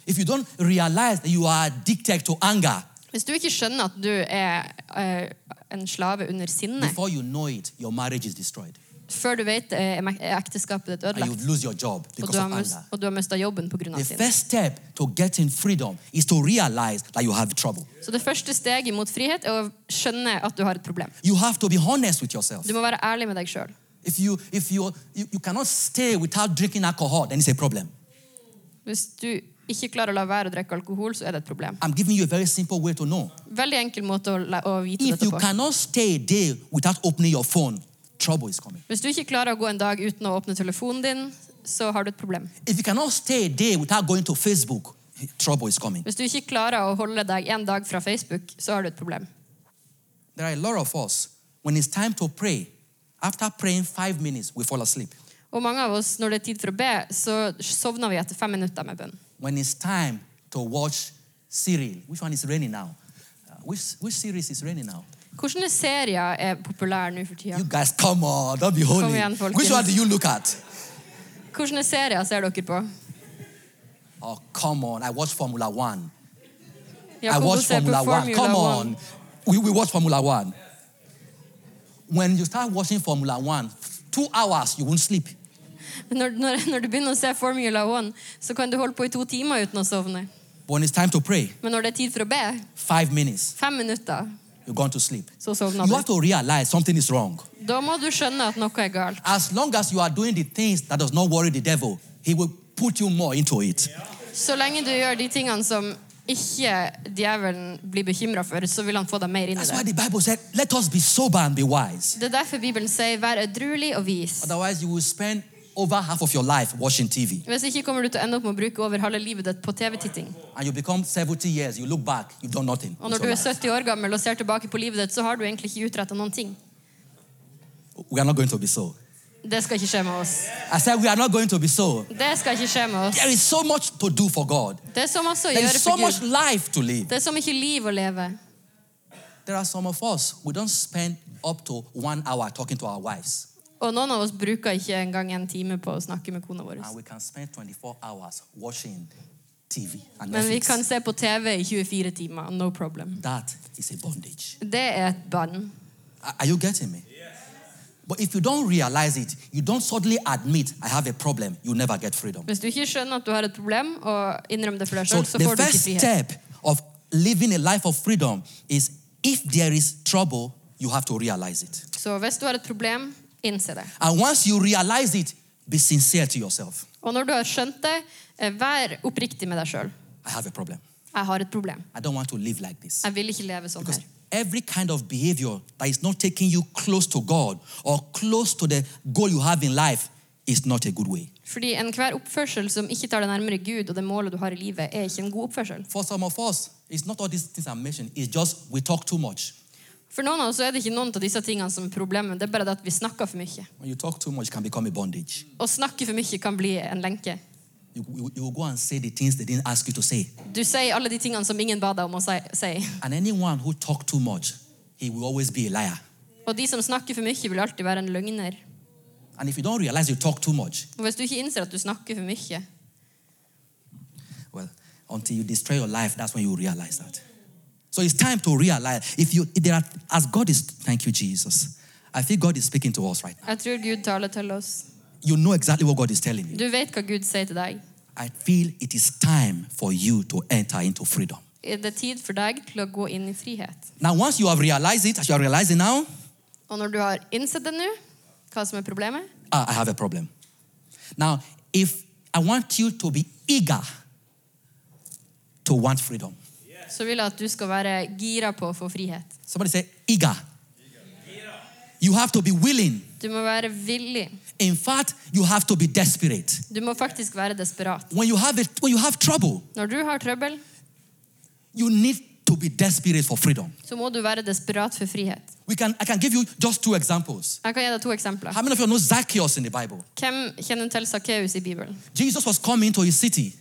B: If you don't realize that you are addicted to anger,
C: Hvis du ikke skjønner at du er uh, en slave under sinne,
B: you know it,
C: før du vet det, er er ekteskapet ditt ødelagt, og du har, mist, og du har mistet jobben på grunn av
B: The
C: sinne. Så det første steget mot frihet er å skjønne at du har et problem. Du må være ærlig med deg selv.
B: If you if you you, you cannot stay without drinking alcohol, then it's a problem.
C: Hvis du ikke klarer å la være å drikke alkohol, så er det et problem.
B: I'm giving you a very simple way to know.
C: Veldig enkel måte å, å vite
B: If
C: dette
B: you
C: på.
B: cannot stay a day without opening your phone, trouble is coming.
C: Hvis du ikke klarer å gå en dag uten å åpne telefonen din, så har du et problem.
B: If you cannot stay a day without going to Facebook, trouble is coming.
C: Hvis du ikke klarer å holde deg en dag fra Facebook, så har du et problem.
B: There are a lot of us, when it's time to pray, after praying five minutes, we fall asleep.
C: Og mange av oss, når det er tid for å be, så sovner vi etter fem minutter med bønn.
B: When it's time to watch serial, which one is raining now? Uh, which, which series is raining now?
C: Hvilke serier er populære nå for tida?
B: You guys, come on, don't be holy.
C: igjen, folkens.
B: Which one do you look at?
C: Hvilke serier ser dere på?
B: Oh, come on, I watch Formula One. I watch
C: ser på
B: Formula One.
C: Formula
B: Come
C: One.
B: on. We, we watch Formula One. When you start watching Formula One, two hours, you won't sleep.
C: Når, når, når du begynner å se Formula One, så kan du holde på i to timer uten å sovne.
B: When it's time to pray,
C: Men når det er tid for å be,
B: five minutes,
C: fem minutter,
B: you're going to sleep.
C: så sovner
B: You
C: du.
B: have to realize something is wrong.
C: Da må du skjønne at noe er galt.
B: As long as you are doing the things that does not worry the devil, he will put you more into it.
C: Så lenge du gjør de tingene som ikke djevelen blir bekymra for, så vil han få deg mer inn i det.
B: said, let us be sober and be wise.
C: Det er derfor Bibelen sier 'vær edruelig og vis'.
B: Otherwise, you will spend over half of your life watching TV.
C: Hvis ikke kommer du til å ende opp med å bruke over halve livet ditt på TV-titting.
B: And you become 70 years, you look back, you've done nothing.
C: Og når du er 70 år gammel og ser tilbake på livet ditt, så har du egentlig ikke utretta noen ting.
B: We are not going to be so.
C: Det skal ikke skje med oss.
B: I said, we are not going to be so.
C: Det skal ikke skje med oss.
B: There is so much to do for God.
C: Det er så masse å
B: There
C: gjøre
B: is so
C: for
B: much
C: Gud.
B: life to live.
C: Det er så mye liv å leve.
B: There are some of us, we don't spend up to one hour talking to our wives.
C: Og noen av oss bruker ikke engang en time på å snakke med kona vår.
B: And we can spend 24 hours watching TV and
C: Men vi kan se på TV i 24 timer. No problem.
B: That is a bondage.
C: Det er et bånd.
B: Are you getting me? But if you don't realize it, you don't suddenly admit I have a problem, you never get freedom.
C: Hvis du ikke skjønner at du har et problem, og innrømmer det for deg
B: So
C: selv, så
B: the
C: får du ikke
B: first
C: frihet.
B: step of living a life of freedom is if there is trouble, you have to realize it.
C: Så hvis du har et problem, innse det.
B: And once you realize it, be sincere to yourself.
C: Og når du har skjønt det, eh, vær oppriktig med deg sjøl.
B: I have a problem.
C: Jeg har et problem.
B: I don't want to live like this.
C: Jeg vil ikke leve sånn
B: Because
C: her.
B: every kind of behavior that is not taking you close to God or close to the goal you have in life is not a good way.
C: Fordi enhver oppførsel som ikke tar deg nærmere Gud og det målet du har i livet, er ikke en god oppførsel.
B: For some of us, it's not all these things I mentioned, it's just we talk too much.
C: For noen av oss er det ikke noen av disse tingene som er problemet, det er bare det at vi snakker for mye. Å snakke for mye kan bli en lenke.
B: You, you, you go and say the things they didn't ask you to say.
C: Du sier alle de tingene som ingen ba deg om å si.
B: And anyone who talk too much, he will always be a liar.
C: Og de som snakker for mye, vil alltid være en løgner.
B: And if you don't realize you talk too much,
C: hvis du ikke innser at du snakker for mye,
B: well, until you destroy your life, that's when you realize that. So it's time to realize if you if there are as God is thank you, Jesus. I feel God is speaking to us right now.
C: jeg tror Gud taler til oss.
B: You know exactly what God is telling you.
C: Du vet hva Gud sier til deg.
B: I feel it is time for you to enter into freedom.
C: Det tid for deg til å gå inn i frihet?
B: Now, once you have realized it, as you are realizing now,
C: Og når du har innsett det nå, hva som er problemet,
B: ah, I have a problem. Now, if I want you to be eager to want freedom,
C: så vil jeg at du skal være gira på å få frihet.
B: somebody say eager. You have to be willing.
C: Du må være villig.
B: In fact, you have to be desperate.
C: Du må faktisk være desperat.
B: When you have it, when you have trouble,
C: Når du har trøbbel,
B: you need to be desperate for freedom.
C: så må du være desperat for frihet.
B: We can, I can give you just two examples.
C: Jeg kan gi deg to eksempler.
B: How many of you know Zacchaeus in the Bible?
C: Hvem kjenner til Sakkeus i Bibelen?
B: Jesus was coming to his city.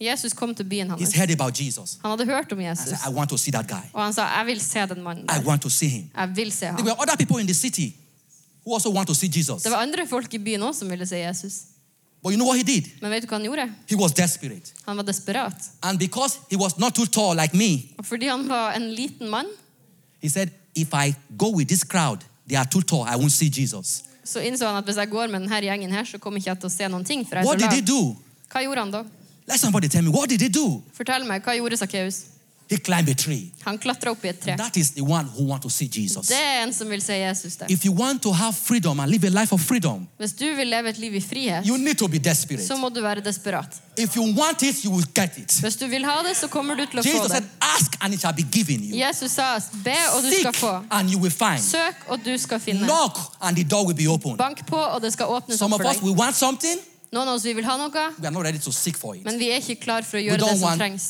C: Jesus kom til byen
B: He's
C: hans.
B: heard about Jesus.
C: Han hadde hørt om Jesus,
B: said, I want to see that guy.
C: og han sa, jeg vil se den mannen
B: I
C: der.
B: want to see him.
C: Jeg vil se
B: There
C: ham.
B: were other people in the city who also want to see Jesus.
C: Det var andre folk i byen også som ville se Jesus.
B: But you know what he did?
C: Men vet du hva han gjorde?
B: He was desperate.
C: Han var desperat.
B: And because he was not too tall like me,
C: Og fordi han var en liten mann,
B: he said, If I go with this crowd, they are too tall, I won't see Jesus.
C: så innså han at hvis jeg går med denne gjengen her, så kommer ikke jeg til å se noen ting. For jeg er
B: What
C: så
B: did he
C: lav.
B: do?
C: Hva gjorde han da?
B: Let somebody tell me, what did he do?
C: Fortell meg, hva gjorde Sakkeus?
B: He climbed a tree.
C: Han klatra opp i et tre.
B: That is the one who want to see Jesus.
C: Det er en som vil se Jesus der.
B: If you want to have freedom and live a life of freedom,
C: Hvis du vil leve et liv i frihet,
B: you need to be desperate.
C: så må du være desperat.
B: If you want it, you will get it.
C: Hvis du vil ha det, så kommer du til å få
B: Jesus
C: det.
B: said, Ask and it shall be given you.
C: Jesus sa, be og du skal
B: Seek
C: få.
B: and you will find.
C: Søk og du skal finne.
B: Knock and the door will be open.
C: Bank på og det skal åpnes
B: Some
C: opp
B: of
C: for
B: us, we want something,
C: Noen av oss vi vil ha noe, men vi er ikke klar for å gjøre det som
B: want,
C: trengs.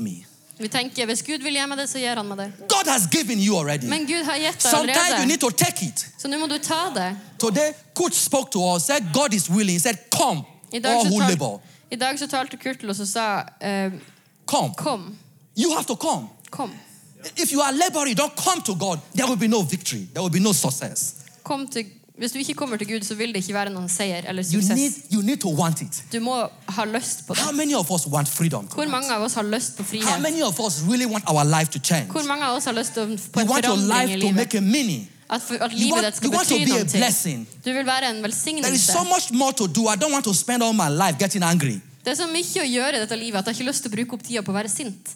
B: me.
C: Vi tenker, hvis Gud vil gi meg det, så gir han meg det.
B: God has given you.
C: Men Gud har gitt deg allerede. Så nå må du ta det.
B: Today, Kurt spoke to us, said, God is willing. He said, Come,
C: I dag
B: all who labor.
C: i dag så talte Kurt til oss og sa, uh,
B: Come.
C: kom,
B: You have to come.
C: kom.
B: If you are laboring, don't come to God. There will be no victory. There will be no success.
C: kom til, hvis du ikke kommer til Gud, så vil det ikke være noen seier eller
B: You
C: suksess.
B: need, you need want it.
C: Du må ha lyst på det. Hvor mange av oss har lyst på frihet?
B: really?
C: Hvor mange av oss har lyst til å få
B: You
C: en forandring i livet? At, for, at livet
B: want,
C: ditt skal
B: you
C: bety noe. Du vil være en velsignelse.
B: so.
C: Det er så mye å gjøre i dette livet at jeg har ikke lyst til å bruke opp tida på å være sint.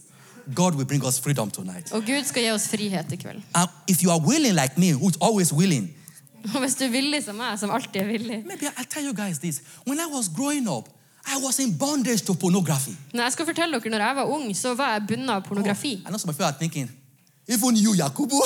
B: God will bring us freedom tonight.
C: Og Gud skal gi oss frihet i kveld.
B: And if you are willing like me, who's always willing, <laughs>
C: hvis du er villig som meg, som alltid er villig
B: maybe I'll tell you guys this. When I was growing up, I was in bondage to pornography.
C: Når jeg skal fortelle dere, når jeg var ung, så var jeg bundet av pornografi.
B: I know some of you are thinking, even you, Yakubu,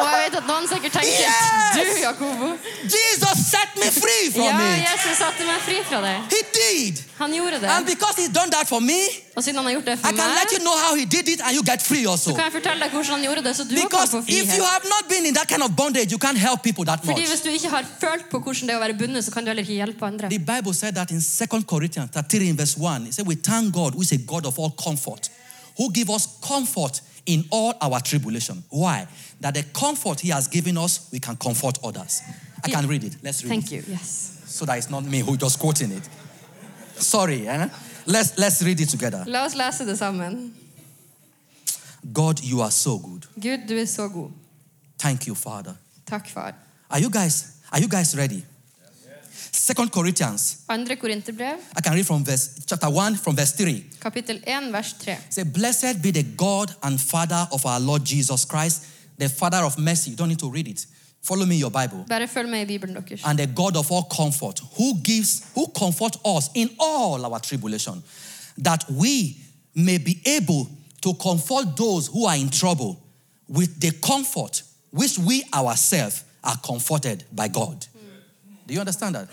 C: Og jeg vet at noen sikkert tenker
B: Yes!
C: Du, Jakobo.
B: Jesus set me free from
C: Ja,
B: it.
C: Jesus satte meg fri fra det.
B: He did.
C: Han gjorde
B: And because he's done that for me,
C: Og siden han har gjort det
B: I
C: for
B: can let you know how he did it and you get free also.
C: så kan jeg fortelle deg hvordan han gjorde det, så du også kan
B: Because
C: få
B: if you have not been in that kind of bondage, you can't help people that much.
C: Fordi hvis du ikke har følt på hvordan det er å være bundet, så kan du heller ikke hjelpe andre.
B: The Bible said that in 2 Corinthians 13 in verse 1. It said, We thank God, who is a God of all comfort, who give us comfort in all our tribulation. Why? That the comfort he has given us, we can comfort others. I can read it. Let's read
C: Thank
B: it.
C: you. Yes.
B: So that it's not me who just quoting it. Sorry. eh? Let's, let's read it together.
C: La oss lese det sammen.
B: God, you are so good.
C: Gud, du er så god.
B: Thank you, Father.
C: Takk, far.
B: Are you guys, are you guys ready? Second Corinthians.
C: Andre Korinterbrev,
B: I can read from verse chapter 1 from verse 3.
C: kapittel 1, vers 3.
B: Say, Blessed be the God and Father of our Lord Jesus Christ, the Father of mercy. You don't need to read it. Follow me in your Bible.
C: Bare følg med i Bibelen deres.
B: And the God of all comfort, who gives, who comfort us in all our tribulation, that we may be able to comfort those who are in trouble with the comfort which we ourselves are comforted by God. Do you understand that?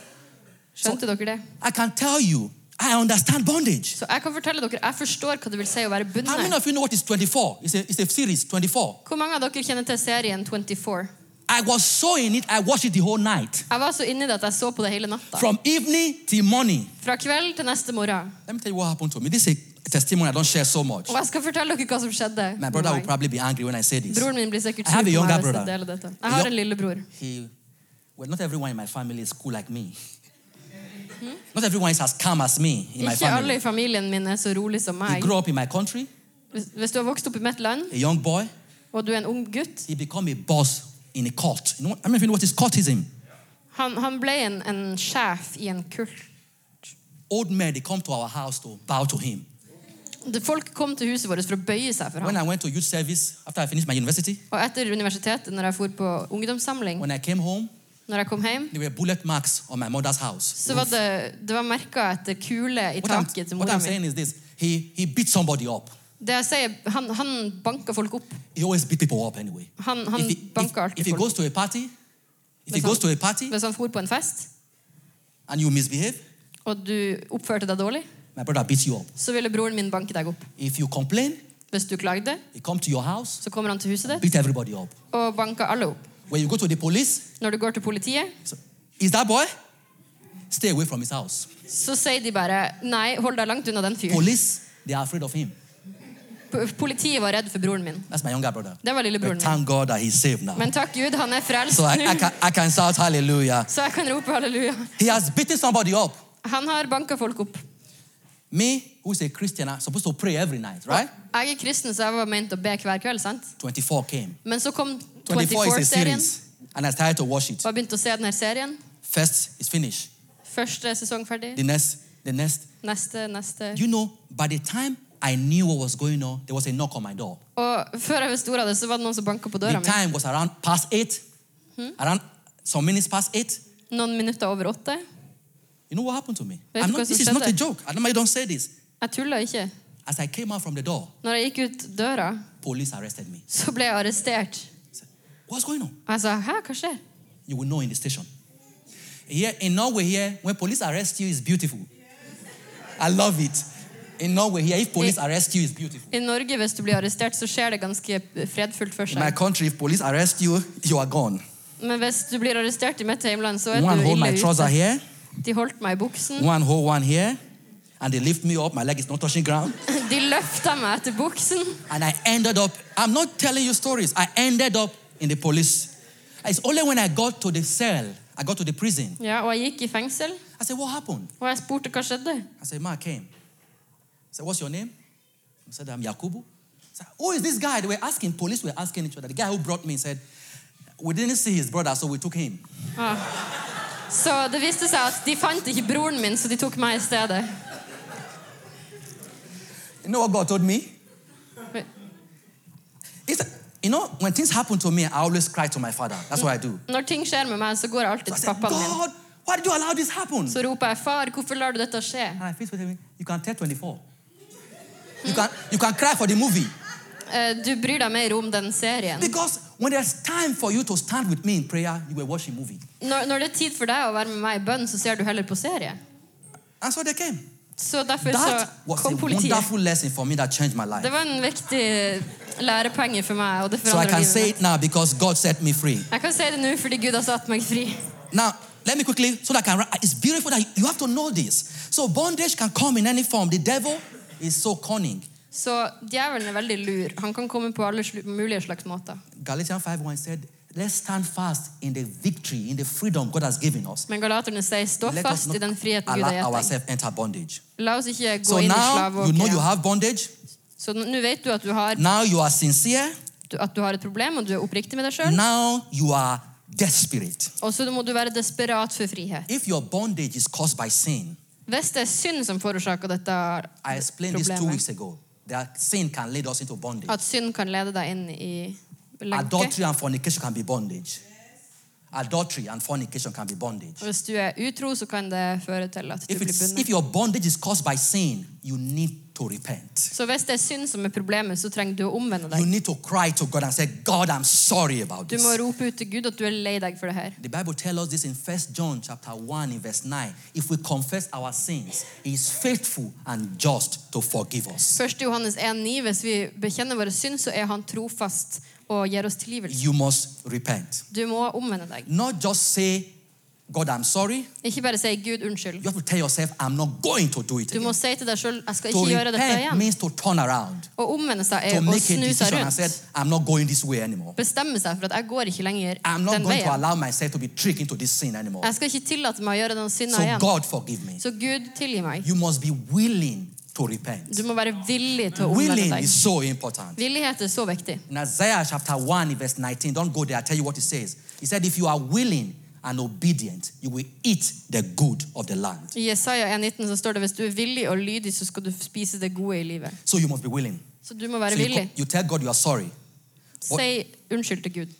C: Skjønte dere det?
B: I can tell you, I understand bondage.
C: Så jeg kan fortelle dere, jeg forstår hva det vil si å være
B: How many of you know what is 24? It's a, it's a series, 24.
C: Hvor mange av dere kjenner til serien 24?
B: I was so in it, I watched it the whole night.
C: Jeg var så inni det at jeg så på det hele natta.
B: From evening till morning.
C: Fra kveld til neste morgen.
B: Let me tell you what happened to me. This is a testimony I don't share so much.
C: Og jeg skal fortelle dere hva som skjedde.
B: My brother will probably be angry when I say this.
C: Broren min blir sikkert sur hvis jeg deler dette. Jeg har en lillebror.
B: He, well, not everyone in my family is cool like me. Not everyone is as calm as me in my
C: Ikke alle
B: family.
C: i familien min er så rolig som
B: He
C: meg.
B: grew up in my country,
C: Hvis, hvis du har vokst opp i mitt land,
B: a young boy.
C: og du er en ung gutt
B: He become a boss in a cult. You know, I mean, if you know what is cultism.
C: Han, han ble en, en sjef i en kult.
B: Old men, they come to our house to bow to him.
C: Det- Folk kom til huset vårt for å bøye seg for
B: When
C: ham.
B: I went to youth service after I finished my university,
C: Og etter universitetet, når jeg for på ungdomssamling,
B: when I came home,
C: når jeg kom hjem,
B: there were bullet marks on my mother's house.
C: så var det, det var merka etter kule i taket til mora mi.
B: saying is this he, he beat somebody up.
C: Det jeg sier, han, han banker folk opp.
B: He always beat people up anyway.
C: Han, han
B: he, banker
C: alltid
B: if he
C: folk opp.
B: party,
C: Hvis han,
B: a party
C: hvis han for på en fest,
B: and you misbehave,
C: og du oppførte deg dårlig,
B: my brother beats you up.
C: så ville broren min banke deg opp.
B: If you complain,
C: Hvis du klagde,
B: he come to your house,
C: så kommer han til huset ditt
B: beat everybody up.
C: og banker alle opp.
B: When you go to the police,
C: Når du går til politiet,
B: so, is that boy? Stay away from his house.
C: så sier de bare nei, hold deg langt unna den fyren.
B: Police, they are afraid of him.
C: P- Politiet var redd for broren min.
B: That's my younger brother.
C: Det var lillebroren
B: But
C: min.
B: thank God that he's saved now.
C: Men takk Gud, han er frelst
B: So I, I,
C: nå.
B: can, I can shout hallelujah.
C: Så jeg kan rope halleluja.
B: He has beaten somebody up.
C: Han har banka folk opp.
B: Me, who's a Christian, I'm supposed to pray every night, right?
C: Jeg er kristen, så jeg var ment å be hver kveld. sant?
B: 24 came.
C: Men så kom
B: 24 is a
C: 24-serien,
B: series. And I started to watch it.
C: og jeg begynte å se denne serien.
B: First is finished.
C: Første sesong ferdig.
B: The next, the next.
C: Neste, neste.
B: You know, by the time I knew what was going on, there was a knock on my door.
C: Og før jeg visste ordet av det, så var det noen som banka på
B: The
C: døra mi.
B: time was around past eight, hmm? around some minutes past eight.
C: Noen minutter over åtte.
B: You know what happened to me?
C: Vet
B: I'm
C: du hva
B: not,
C: som
B: this is not a joke. I normally don't say this.
C: Jeg tulla ikke.
B: As I came out from the door,
C: Når jeg gikk ut døra,
B: police arrested me.
C: så ble jeg arrestert.
B: What's going on?
C: Sa hæ, hva skjer?
B: You will know in the station. Here in Norway, here when police arrest you, it's beautiful. I love it. In Norway, here if police arrest you, it's beautiful.
C: I Norge, hvis du blir arrestert, så skjer det ganske fredfullt for
B: In my
C: seg.
B: country, if police arrest you, you are gone.
C: Men hvis du blir arrestert i mitt hjemland, så er
B: One
C: du
B: hold my
C: ille
B: trouser
C: ute.
B: here,
C: De holdt meg i buksen.
B: one hold one here, and they lift me up. My leg is not touching ground. <laughs>
C: De løfta meg etter buksen.
B: And I ended up, I'm not telling you stories, I ended up in the police. It's only when I got to the cell, I got to the prison.
C: Ja, og jeg gikk i fengsel,
B: I said, What happened?
C: og jeg spurte hva skjedde.
B: I said, Ma, I came. I said, What's your name? I said, I'm Yakubu. I said, Who is this guy? They were asking, police were asking each other. The guy who brought me said, We didn't see his brother, so we took him. Ah.
C: Så det viste seg at de fant ikke broren min, så de tok meg i stedet.
B: You know what God told me? He said, You know, when things happen to me, I always cry to my father. That's what I do.
C: Når ting skjer med meg, så går jeg alltid
B: I
C: til
B: said,
C: min.
B: God, why did you allow this happen?
C: Så roper jeg 'far, hvorfor lar du dette skje'?
B: And I faced with him, you can tell 24. You can, you can cry for the movie.
C: Eh, Du bryr deg mer om den serien.
B: Because when there's time for you to stand with me in prayer, you were watching movie.
C: Når, når det er tid for deg å være med meg i bønn, så ser du heller på serie.
B: And so they came.
C: Så derfor så
B: That was a
C: politiet.
B: wonderful lesson for me that changed my life.
C: Det var en viktig lærepenge for meg, og det
B: So I
C: forandret
B: can
C: livet
B: say
C: mitt.
B: it now because God set me free.
C: Jeg kan si det nå fordi Gud har satt meg fri.
B: Now, let me quickly, so that I can, it's beautiful that you have to know this. So bondage can come in any form. The devil is so cunning.
C: Så djevelen er veldig lur. Han kan komme på alle slu- mulige slags måter.
B: Galatians 5.1 said, let's stand fast in the victory, in the freedom God has given us.
C: Men galaterne sier stå
B: Let us
C: fast i den friheten Gud har
B: allow
C: gitt deg.
B: ourselves enter bondage.
C: La oss ikke gå
B: So
C: inn i
B: now you know you have bondage.
C: Så nå vet du at du, har,
B: Now you are sincere.
C: at du har et problem, og du er oppriktig med deg sjøl.
B: Now you are desperate.
C: Og så må du være desperat for frihet.
B: If your bondage is caused by sin,
C: Hvis det er synd som forårsaker dette
B: I explained this two
C: problemet,
B: weeks ago. That sin can lead us into bondage.
C: at synd kan lede deg inn i lenke
B: Adultery and fornication can be bondage. Adultery and fornication can be bondage.
C: Hvis du er utro, så kan det føre til at du
B: If,
C: blir
B: bundet. if your bondage is caused by sin, you need to repent.
C: Så hvis det er synd som er problemet, så trenger du å omvende
B: You
C: deg.
B: need to cry to God and say, God, I'm sorry about this.
C: Du må rope ut til Gud at du er lei deg for det her.
B: The Bible tells us this in 1 John chapter 1 in verse 9. If we confess our sins, he is faithful and just to forgive us.
C: 1. Johannes 1,9 Hvis vi bekjenner våre synd, så er han trofast og gir oss tilgivelse.
B: You must repent.
C: Du må omvende deg.
B: Not just say, God, I'm sorry.
C: Ikke bare si 'Gud, unnskyld'.
B: You have to tell yourself, I'm not going to do it
C: Du må
B: again.
C: si til deg selv, 'Jeg skal
B: To
C: gjøre dette
B: repent
C: igjen'.
B: means to turn around,
C: Å omvende seg
B: to
C: er å
B: make a
C: snu seg
B: decision and say. I'm not going this way anymore.
C: Bestemme seg for at 'jeg går ikke lenger
B: I'm not
C: den
B: going to allow myself to be tricked into this sin anymore.
C: Jeg skal ikke tillate meg å gjøre den synda
B: So,
C: igjen.
B: God, forgive me.
C: Så Gud, tilgi meg.
B: You must be willing to repent.
C: Du må være villig til å omvende
B: Willing
C: deg.
B: is so important.
C: Villighet er så viktig.
B: In Isaiah chapter 1, verse 19, don't go there, I'll tell you what it says. He said, If you are willing and obedient, you will eat the good of the land.
C: I Jesaja 1,19 så står det hvis du er villig og lydig, så skal du spise det gode i livet.
B: So you must be willing.
C: Så du må være
B: So you,
C: villig.
B: you tell God you are sorry.
C: Si unnskyld til Gud.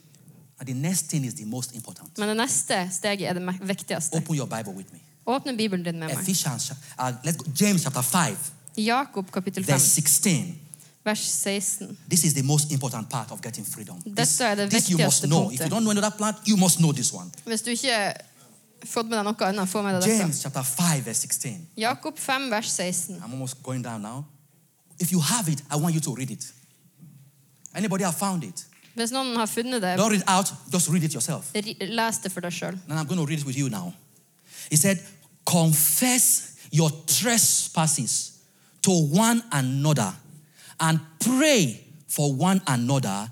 B: And the next thing is the most important.
C: Men det neste steget er det me- viktigste.
B: Open your Bible with me.
C: Åpne Bibelen din med meg.
B: Ephesians, uh, let's go, James chapter 5,
C: Jakob kapittel 5,
B: verse 16.
C: vers 16.
B: This is the most important part of getting freedom. This,
C: Dette er det
B: this you must know. If you don't know another plant, you must know this one.
C: Hvis du ikke fått med deg noe annet, få med deg dette.
B: James chapter 5, verse 16.
C: Jakob 5, vers 16.
B: I'm almost going down now. If you have it, I want you to read it. Anybody have found it?
C: Hvis noen har funnet det,
B: Don't read out, just read it yourself.
C: les det for deg sjøl.
B: And I'm going to read it with you now. He said, Confess your trespasses to one another and pray for one another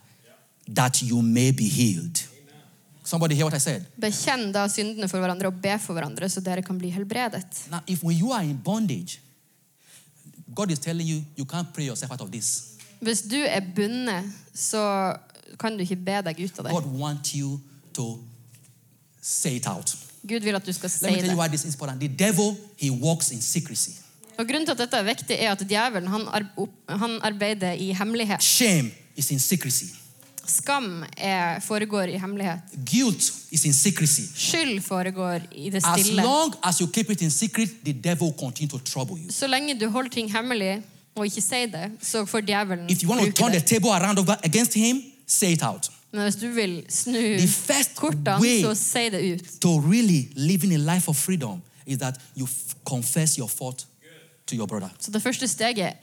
B: that you may be healed. Somebody hear what I said?
C: Bekjenn da syndene for hverandre og be for hverandre, så dere kan bli helbredet.
B: Now, if when you are in bondage, God is telling you you can't pray yourself out of this.
C: Hvis du er bundet, så kan du ikke be deg ut av det.
B: God wants you to say it out.
C: Gud vil at du skal si
B: Let me tell you
C: det.
B: why this is important. The devil, he walks in secrecy.
C: Og Grunnen til at dette er viktig, er at djevelen han, han arbeider i hemmelighet.
B: Shame is in secrecy.
C: Skam er, foregår i hemmelighet.
B: Guilt is in secrecy.
C: Skyld foregår i det stille.
B: As long as you keep it in secret, the devil continue to trouble you.
C: Så lenge du holder ting hemmelig og ikke sier det, så får djevelen
B: If you want to
C: turn
B: turn the table around over against him, say it out.
C: Men hvis du vil snu
B: The first
C: kortene,
B: way
C: så si det ut.
B: to really living a life of freedom is that you confess your fault to your brother.
C: Så det første steget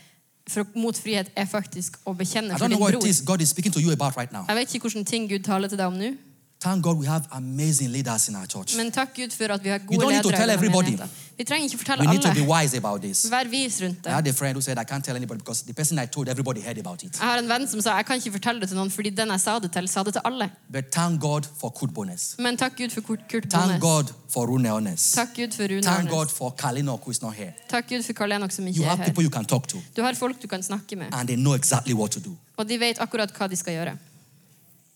C: for, mot frihet er faktisk å bekjenne for din bror.
B: is God is speaking to you about right.
C: Jeg vet ikke hvilke ting Gud taler til deg om nå,
B: Thank God we have amazing leaders in our church.
C: men takk Gud for at vi har
B: You don't need to tell everybody.
C: Vi trenger ikke
B: We
C: fortelle
B: need to be wise about this.
C: Vær vis rundt
B: I had a friend who said, I can't tell anybody because the person I told, everybody heard about it.
C: Jeg har en venn som sa jeg kan ikke fortelle det til noen fordi den jeg sa det til, sa det til alle.
B: But thank God for Kurt Bones.
C: Men takk Gud for Kurt, Kurt
B: Thank God for Rune Ones.
C: Takk Gud for Rune
B: Thank God for Kalina who is not here.
C: Takk Gud for Karl Enok som
B: You
C: ikke er
B: have people you can talk to,
C: Du har folk du kan snakke med,
B: and they know exactly what to do.
C: og de vet akkurat hva de skal gjøre.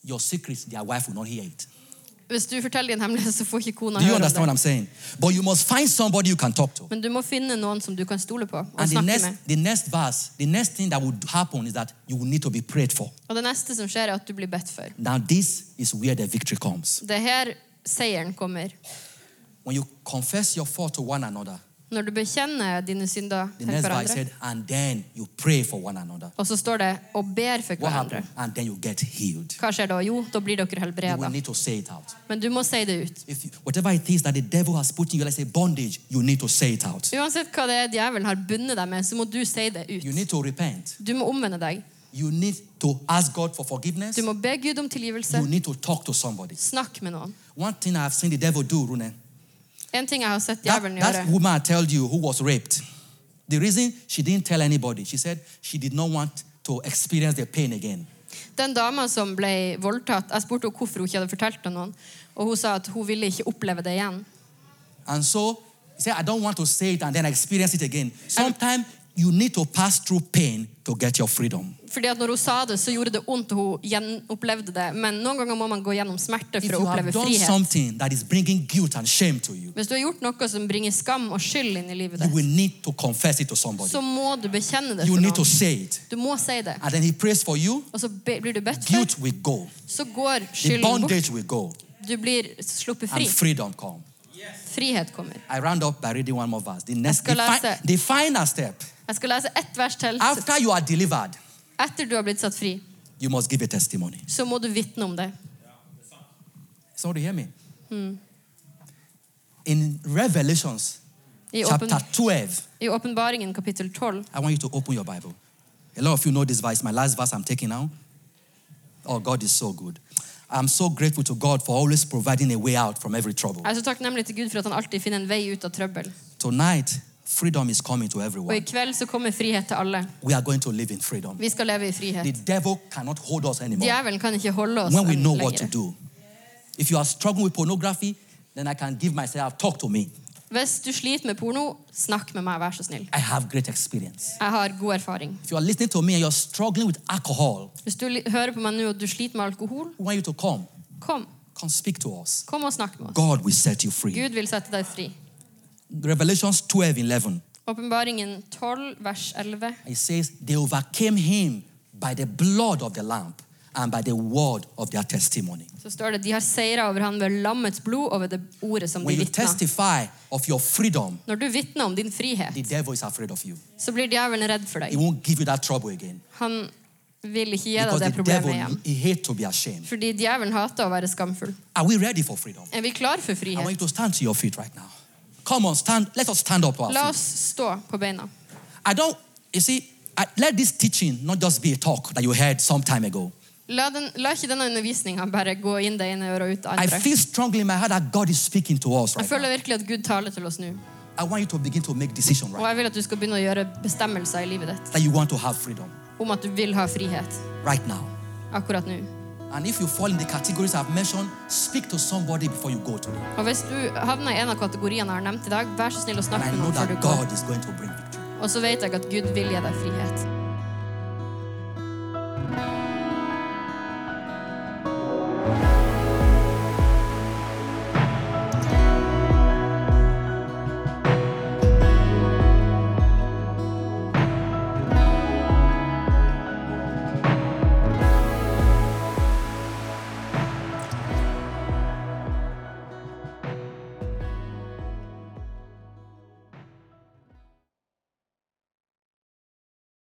B: Your secrets, their wife will not hear it.
C: Hvis du forteller din hemmelighet, så får ikke kona
B: Do you
C: høre
B: understand what. I'm saying? But you must find somebody you can talk to.
C: Men du må finne noen som du kan stole på og
B: And the
C: snakke
B: next,
C: med.
B: the next verse, the next thing that would happen is that you will need to be prayed for.
C: Og det neste som skjer, er at du blir bedt for.
B: Now, this is where the victory comes.
C: Det er her seieren kommer.
B: When you confess your fault to one another,
C: Når du bekjenner dine synder
B: the
C: til
B: next verse
C: hverandre,
B: said, and then you pray for one another.
C: og så står det 'og ber for
B: What
C: hverandre'.
B: happened? And then you get healed.
C: Hva skjer da? Jo, da blir dere
B: You will need to say it out.
C: Men du må si det ut.
B: If you, whatever it is that the devil has put in you, let's say bondage, you need to say it out.
C: Uansett hva det er djevelen har bundet deg med, så må du si det
B: You
C: ut.
B: need to repent.
C: Du må omvende deg.
B: You need to ask God for forgiveness.
C: Du må be Gud om tilgivelse.
B: You need to talk to somebody.
C: Snakk med noen.
B: One thing I have seen the devil do, Rune,
C: En ting jeg har sett
B: that,
C: djevelen
B: that
C: gjøre,
B: woman I told you who was raped, the reason she didn't tell anybody, she said she did not want to experience the pain again.
C: Den dama som ble voldtatt, jeg spurte henne hvorfor hun ikke hadde fortalt det noen. Og hun sa at hun ville ikke oppleve det igjen.
B: And so, he said, I don't want to say it and then experience it again. Sometimes you need to pass through pain to get your freedom.
C: Fordi at når hun sa det, så gjorde det vondt, og hun gjenopplevde det. Men noen ganger må man gå gjennom smerte for å oppleve frihet. Hvis du har gjort noe som bringer skam og skyld inn i livet ditt, så må du bekjenne det for noen. Du må si det. Og så blir du bedt for,
B: go.
C: så går skylden bort.
B: go.
C: Du blir sluppet fri. Frihet kommer.
B: I round up by reading one more verse. The next, the,
C: skal lese-
B: the final step.
C: Jeg skal lese ett vers til.
B: After you are delivered,
C: Etter du har blitt satt fri,
B: you must give a testimony.
C: så må du vitne om det.
B: Somebody hear me? In Revelations
C: I,
B: chapter
C: åpen,
B: 12,
C: I åpenbaringen kapittel 12
B: I want you to open your Bible. A lot of you know this verse, my last verse I'm taking now. Oh, God is so good. I'm so grateful to God for always providing a way out from every trouble.
C: Jeg er så takknemlig til Gud for at han alltid finner en vei ut av trøbbel.
B: Tonight, freedom is coming to everyone.
C: så kommer frihet til alle.
B: We are going to live in freedom.
C: Vi skal leve i
B: The devil cannot hold us anymore
C: kan oss
B: when we know what to do. If you are struggling with pornography, then I can give myself, talk to me.
C: Hvis du sliter med porno, snakk med meg, vær så snill.
B: I have great experience.
C: Jeg har god erfaring.
B: If you are listening to me and you're struggling with alcohol,
C: Hvis du hører på meg nå og du sliter med alkohol,
B: we want you to come.
C: kom.
B: Come speak to us.
C: Kom og snakk med oss.
B: God will set you free.
C: Gud vil sette deg fri.
B: Revelations 12 11.
C: Åpenbaringen 12, vers 11.
B: It says, They overcame him by the blood of the Lamb and by the word of their testimony.
C: Så står det de har seira over han ved lammets blod og ved det ordet som de
B: When you
C: vitna.
B: testify of your freedom,
C: Når du vitner om din
B: the
C: frihet,
B: devil is afraid of you.
C: så blir djevelen redd for
B: He
C: deg.
B: won't give you that trouble again.
C: Han vil ikke gi deg
B: Because
C: det
B: the
C: problemet
B: devil,
C: igjen.
B: he hates to be ashamed.
C: Fordi djevelen hater å være skamfull.
B: Are we ready for freedom?
C: Er vi klar for
B: I want you
C: frihet?
B: to stand to your feet right now. Come on, stand. Let us stand up to
C: La oss stå på beina.
B: I don't, you see, I, let this teaching not just be a talk that you heard some time ago.
C: La, den, la ikke denne undervisninga bare gå inn det ene øret og ut det
B: I
C: andre.
B: feel strongly in my heart that God is speaking to us
C: Jeg
B: right now.
C: føler virkelig at Gud taler til oss nå.
B: I want you to begin to make decisions
C: Og
B: right
C: jeg vil at du skal begynne å gjøre bestemmelser i livet ditt
B: that you want to have freedom
C: om at du vil ha frihet
B: right now.
C: akkurat nå.
B: And if you fall in the categories I've mentioned, speak to somebody before you go today.
C: Og hvis du havner i en av kategoriene jeg har nevnt i dag, vær så snill å snakke And
B: I
C: med
B: know
C: før
B: that
C: du går.
B: God is going to bring victory.
C: Og så vet jeg at Gud vil gi deg frihet.